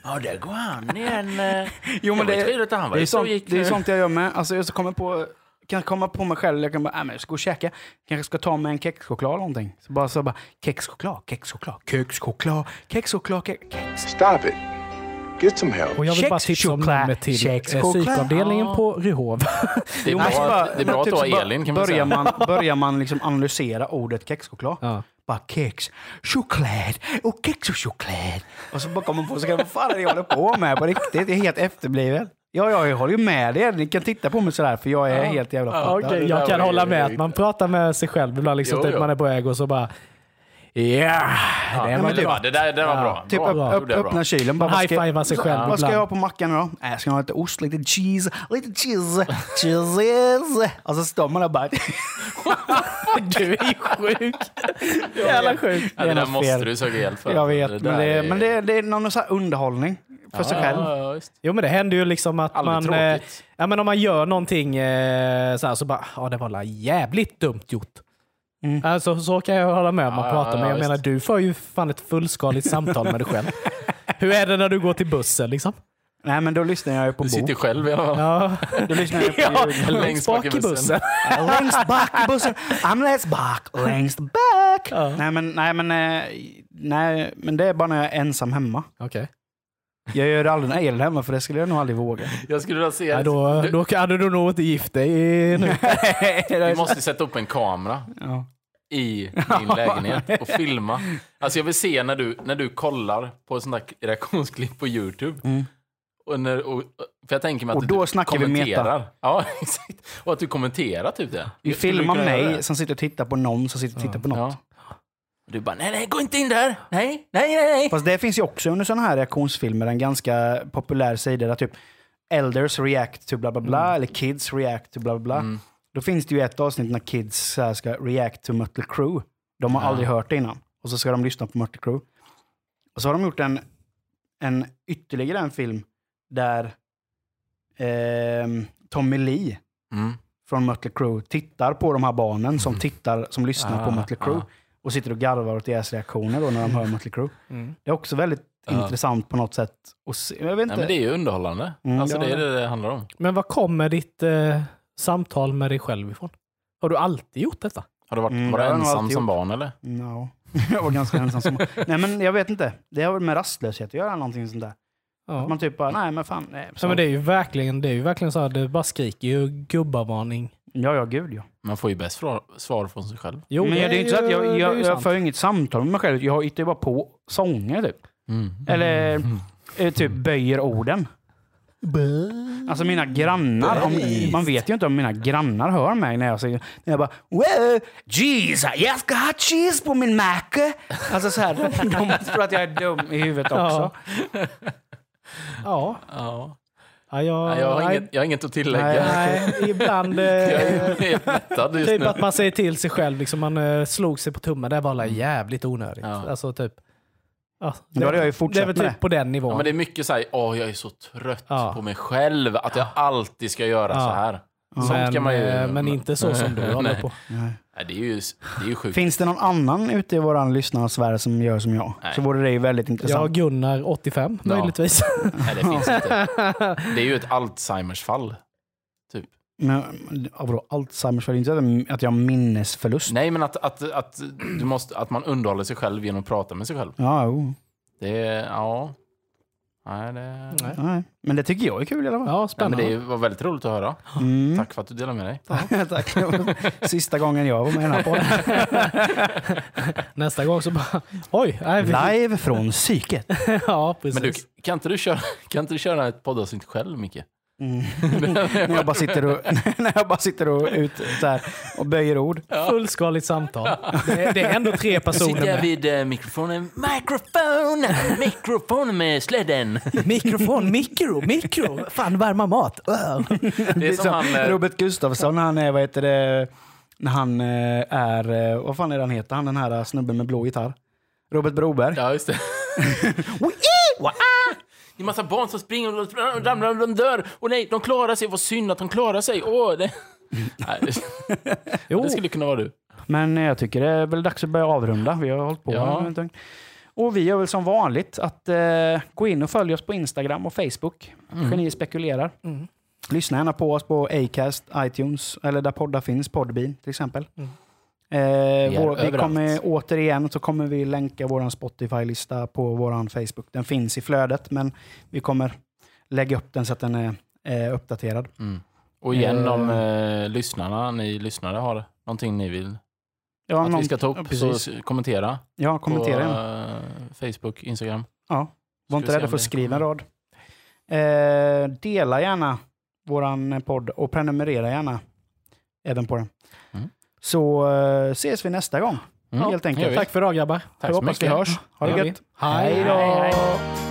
ja där går han igen. *laughs* Jo, men Det var det, trevligt att han var det, är sånt, gick det är sånt jag gör med. Alltså, jag ska komma på, kan komma på mig själv. Jag kan bara, äh, men jag ska gå och käka. Kanske ska ta mig en kexchoklad eller någonting. Så bara, så bara kexchoklad, kexchoklad, kexchoklad, kexchoklad, kex. Stop it. Get some help. Och jag vill bara tipsa om choklad, numret till eh, choklad. psykavdelningen Ja. på Ryhov. *laughs* Det är bra, bara- det är bra att du har Elin kan man börjar säga. man, *laughs* börjar man liksom analysera ordet kexchoklad. Ja. Bara kex, choklad och kex och choklad. Och så bara kommer man på sig, vad fan är det jag håller på med på riktigt? Jag är helt efterbliven. Ja, ja, jag håller ju med er. Ni kan titta på mig sådär för jag är helt jävla Ja, det jag kan hålla med att man pratar med sig själv ibland. Liksom, Jo, typ jo. man är på väg och så bara... Ja, Ja, det var det, typ- det, där, det var Ja, bra. Typ bra. upp, upp, det bra. öppna kylen. Bara, Man vad ska- high-fivar sig själv Vad ska jag ha på mackan då? Äh, jag ska ha lite ost, lite cheese, lite cheese, cheese. Och så står man där bara... *laughs* Du är ju sjuk. Jävla sjuk. Ja, det där måste fel. du söka hjälp för. Jag vet, där men det, är, men det, det är någon här underhållning för sig själv. Ja. Jo men det händer ju liksom att Aldrig man... Eh, tråkigt. ja, men om man gör någonting eh, så här så bara, ja det var jävligt dumt gjort. Mm. Alltså, så kan jag hålla med om man Ja, pratar, ja, men jag visst. menar du får ju fan ett fullskaligt samtal med dig själv. *laughs* Hur är det när du går till bussen liksom? Nej, men då lyssnar jag ju på Du sitter ju själv i alla fall. Ja, Då lyssnar jag på *laughs* ja längst bak i bussen. *laughs* Längst bak i bussen. I'm längst bak, längst bak. Ja. Nej, men, nej, men, eh, nej, men det är bara när jag är ensam hemma. Okej. Jag gör aldrig Elin är hemma, för det skulle jag nog aldrig våga. Jag skulle vilja se... Ja, då, du, då hade du nog inte gift dig nu. *laughs* vi måste sätta upp en kamera Ja. i din lägenhet och filma. Alltså jag vill se när du, när du kollar på ett sånt där reaktionsklipp på YouTube. Och när, och, för jag tänker mig att Mm. Och då du snackar vi meta. Ja, *laughs* exakt. Och att du kommenterar typ det. Vi filmar mig som sitter och tittar på någon som sitter och tittar på något. Ja. Du bara, nej, nej, gå inte in där! Nej, nej, nej, nej! Fast det finns ju också under sådana här reaktionsfilmer en ganska populär sida där typ elders react to bla bla bla eller kids react to bla bla bla. Då finns det ju ett avsnitt när kids ska react to Mötley Crüe. De har aldrig hört det innan. Och så ska de lyssna på Mötley Crüe. Och så har de gjort en, en ytterligare en film där ehm, Tommy Lee Mm. från Mötley Crüe tittar på de här barnen som tittar, som lyssnar på Ah, Mötley Crüe. ah. Och sitter och garvar åt deras reaktioner då när de hör Mötley Crüe. Det är också väldigt intressant på något sätt. att se. Jag vet Nej, inte. men det är ju underhållande. Mm, alltså ja. det är det det handlar om. Men vad kommer ditt eh, samtal med dig själv ifrån? Har du alltid gjort detta? Har du varit, Mm, var du ensam som gjort. barn eller? No. *laughs* jag var ganska ensam. Som... *laughs* nej men jag vet inte. Det har väl med rastlöshet att göra, någonting sånt där. Ja. Man typ bara, nej men fan. Nej, så. Ja, men det är ju verkligen, det är ju verkligen så här, det bara skriker ju gubbavarning. Ja, ja, gud ja. Man får ju bäst svar, svar från sig själv. Jo, men det är ju inte så att jag, jag, jag för inget samtal med mig själv. Jag hittar ju bara på sånger typ. Mm. Eller eh, typ böjer orden. Alltså mina grannar, om, man vet ju inte om mina grannar hör mig när jag säger, när jag bara well, jeez, jag ska ha cheese på min macka. Alltså så här, *laughs* de tror att jag är dum i huvudet också. Ja. Ja. Ja. Ja jag, jag, har nej, inget, jag har inget att tillägga. Nej. nej, ibland... *laughs* Jag Eh, är mättad just typ nu. att man säger till sig själv, liksom, man eh, slog sig på tummen, det var alla jävligt onödigt. Ja. Alltså typ... Ja, Då hade jag ju fortsatt det är typ det. på den nivån. Ja, men det är mycket så här, åh jag är så trött Ja. på mig själv. Att jag alltid ska göra Ja. så här. Sånt men, kan man ju... eh, men inte så som du *laughs* håller på. Nej. Nej, det är ju, det är ju sjukt. Finns det någon annan ute i våran lyssnarsfär som gör som jag? Nej. Så vore det ju väldigt Jag intressant. Gunnar 85 Ja. möjligtvis. Nej, det finns inte. *laughs* Det är ju ett Alzheimers fall. Typ. Men, vadå, Alzheimers, är inte att jag har minnesförlust. Nej, men att, att, att, du måste, att man underhåller sig själv genom att prata med sig själv. Ja, jo. Det ja. Nej, det, Nej. Nej. Men det tycker jag är kul i alla fall. Ja, Nej, men spännande. det var väldigt roligt att höra. Mm. Tack för att du delade med dig. *laughs* Tack. Det *laughs* var Sista gången jag var med i den här podden. *laughs* Nästa gång så bara, oj. Nej, vi, Live från psyket. ja, precis. Men du, kan inte du köra, kan inte du köra ett poddavsnitt själv, Micke? Mm. *laughs* när, jag bara sitter och, *laughs* när jag bara sitter och, ut, så här, och böjer ord. Fullskaligt samtal. Det, det är ändå tre personer Sitter jag vid eh, mikrofonen. Mikrofon! Mikrofon med släden. Mikrofon, mikro, mikro. Fan, varma mat. Wow. Det är som han... eh, Robert Gustafsson, han är, vad heter det, när han eh, är, eh, vad fan är det han heter, han den här snubben med blå gitarr? Robert Broberg. Ja, just det. *laughs* Det är massa barn som springer och ramlar och de dör. Och nej, de klarar sig. Vad synd att de klarar sig. Åh, det... *laughs* Nej, det... Skulle kunna vara du. Men jag tycker det är väl dags att börja avrunda. Vi har hållit på Ja. en. Och vi gör väl som vanligt att eh, gå in och följa oss på Instagram och Facebook. Geni spekulerar. Mm. Lyssna gärna på oss på Acast, iTunes eller där poddar finns, Podbean till exempel. Mm. Eh, vår, vi kommer återigen så kommer vi länka vår Spotify-lista på vår Facebook. Den finns i flödet men vi kommer lägga upp den så att den är eh, uppdaterad. Mm. Och igen, Eh. om eh, lyssnarna, ni lyssnare har någonting ni vill Ja, att någon- vi ska ta upp, precis. så kommentera. Ja, kommentera. På eh, Facebook, Instagram. Ja, var inte rädda för att skriva en kommer. rad. Eh, dela gärna våran podd och prenumerera gärna även på den. Mm. Så eh, ses vi nästa gång. Mm, Helt enkelt. Tack för idag grabbar. Tack Jag så hoppas vi hörs. Ha det gött. Hej då.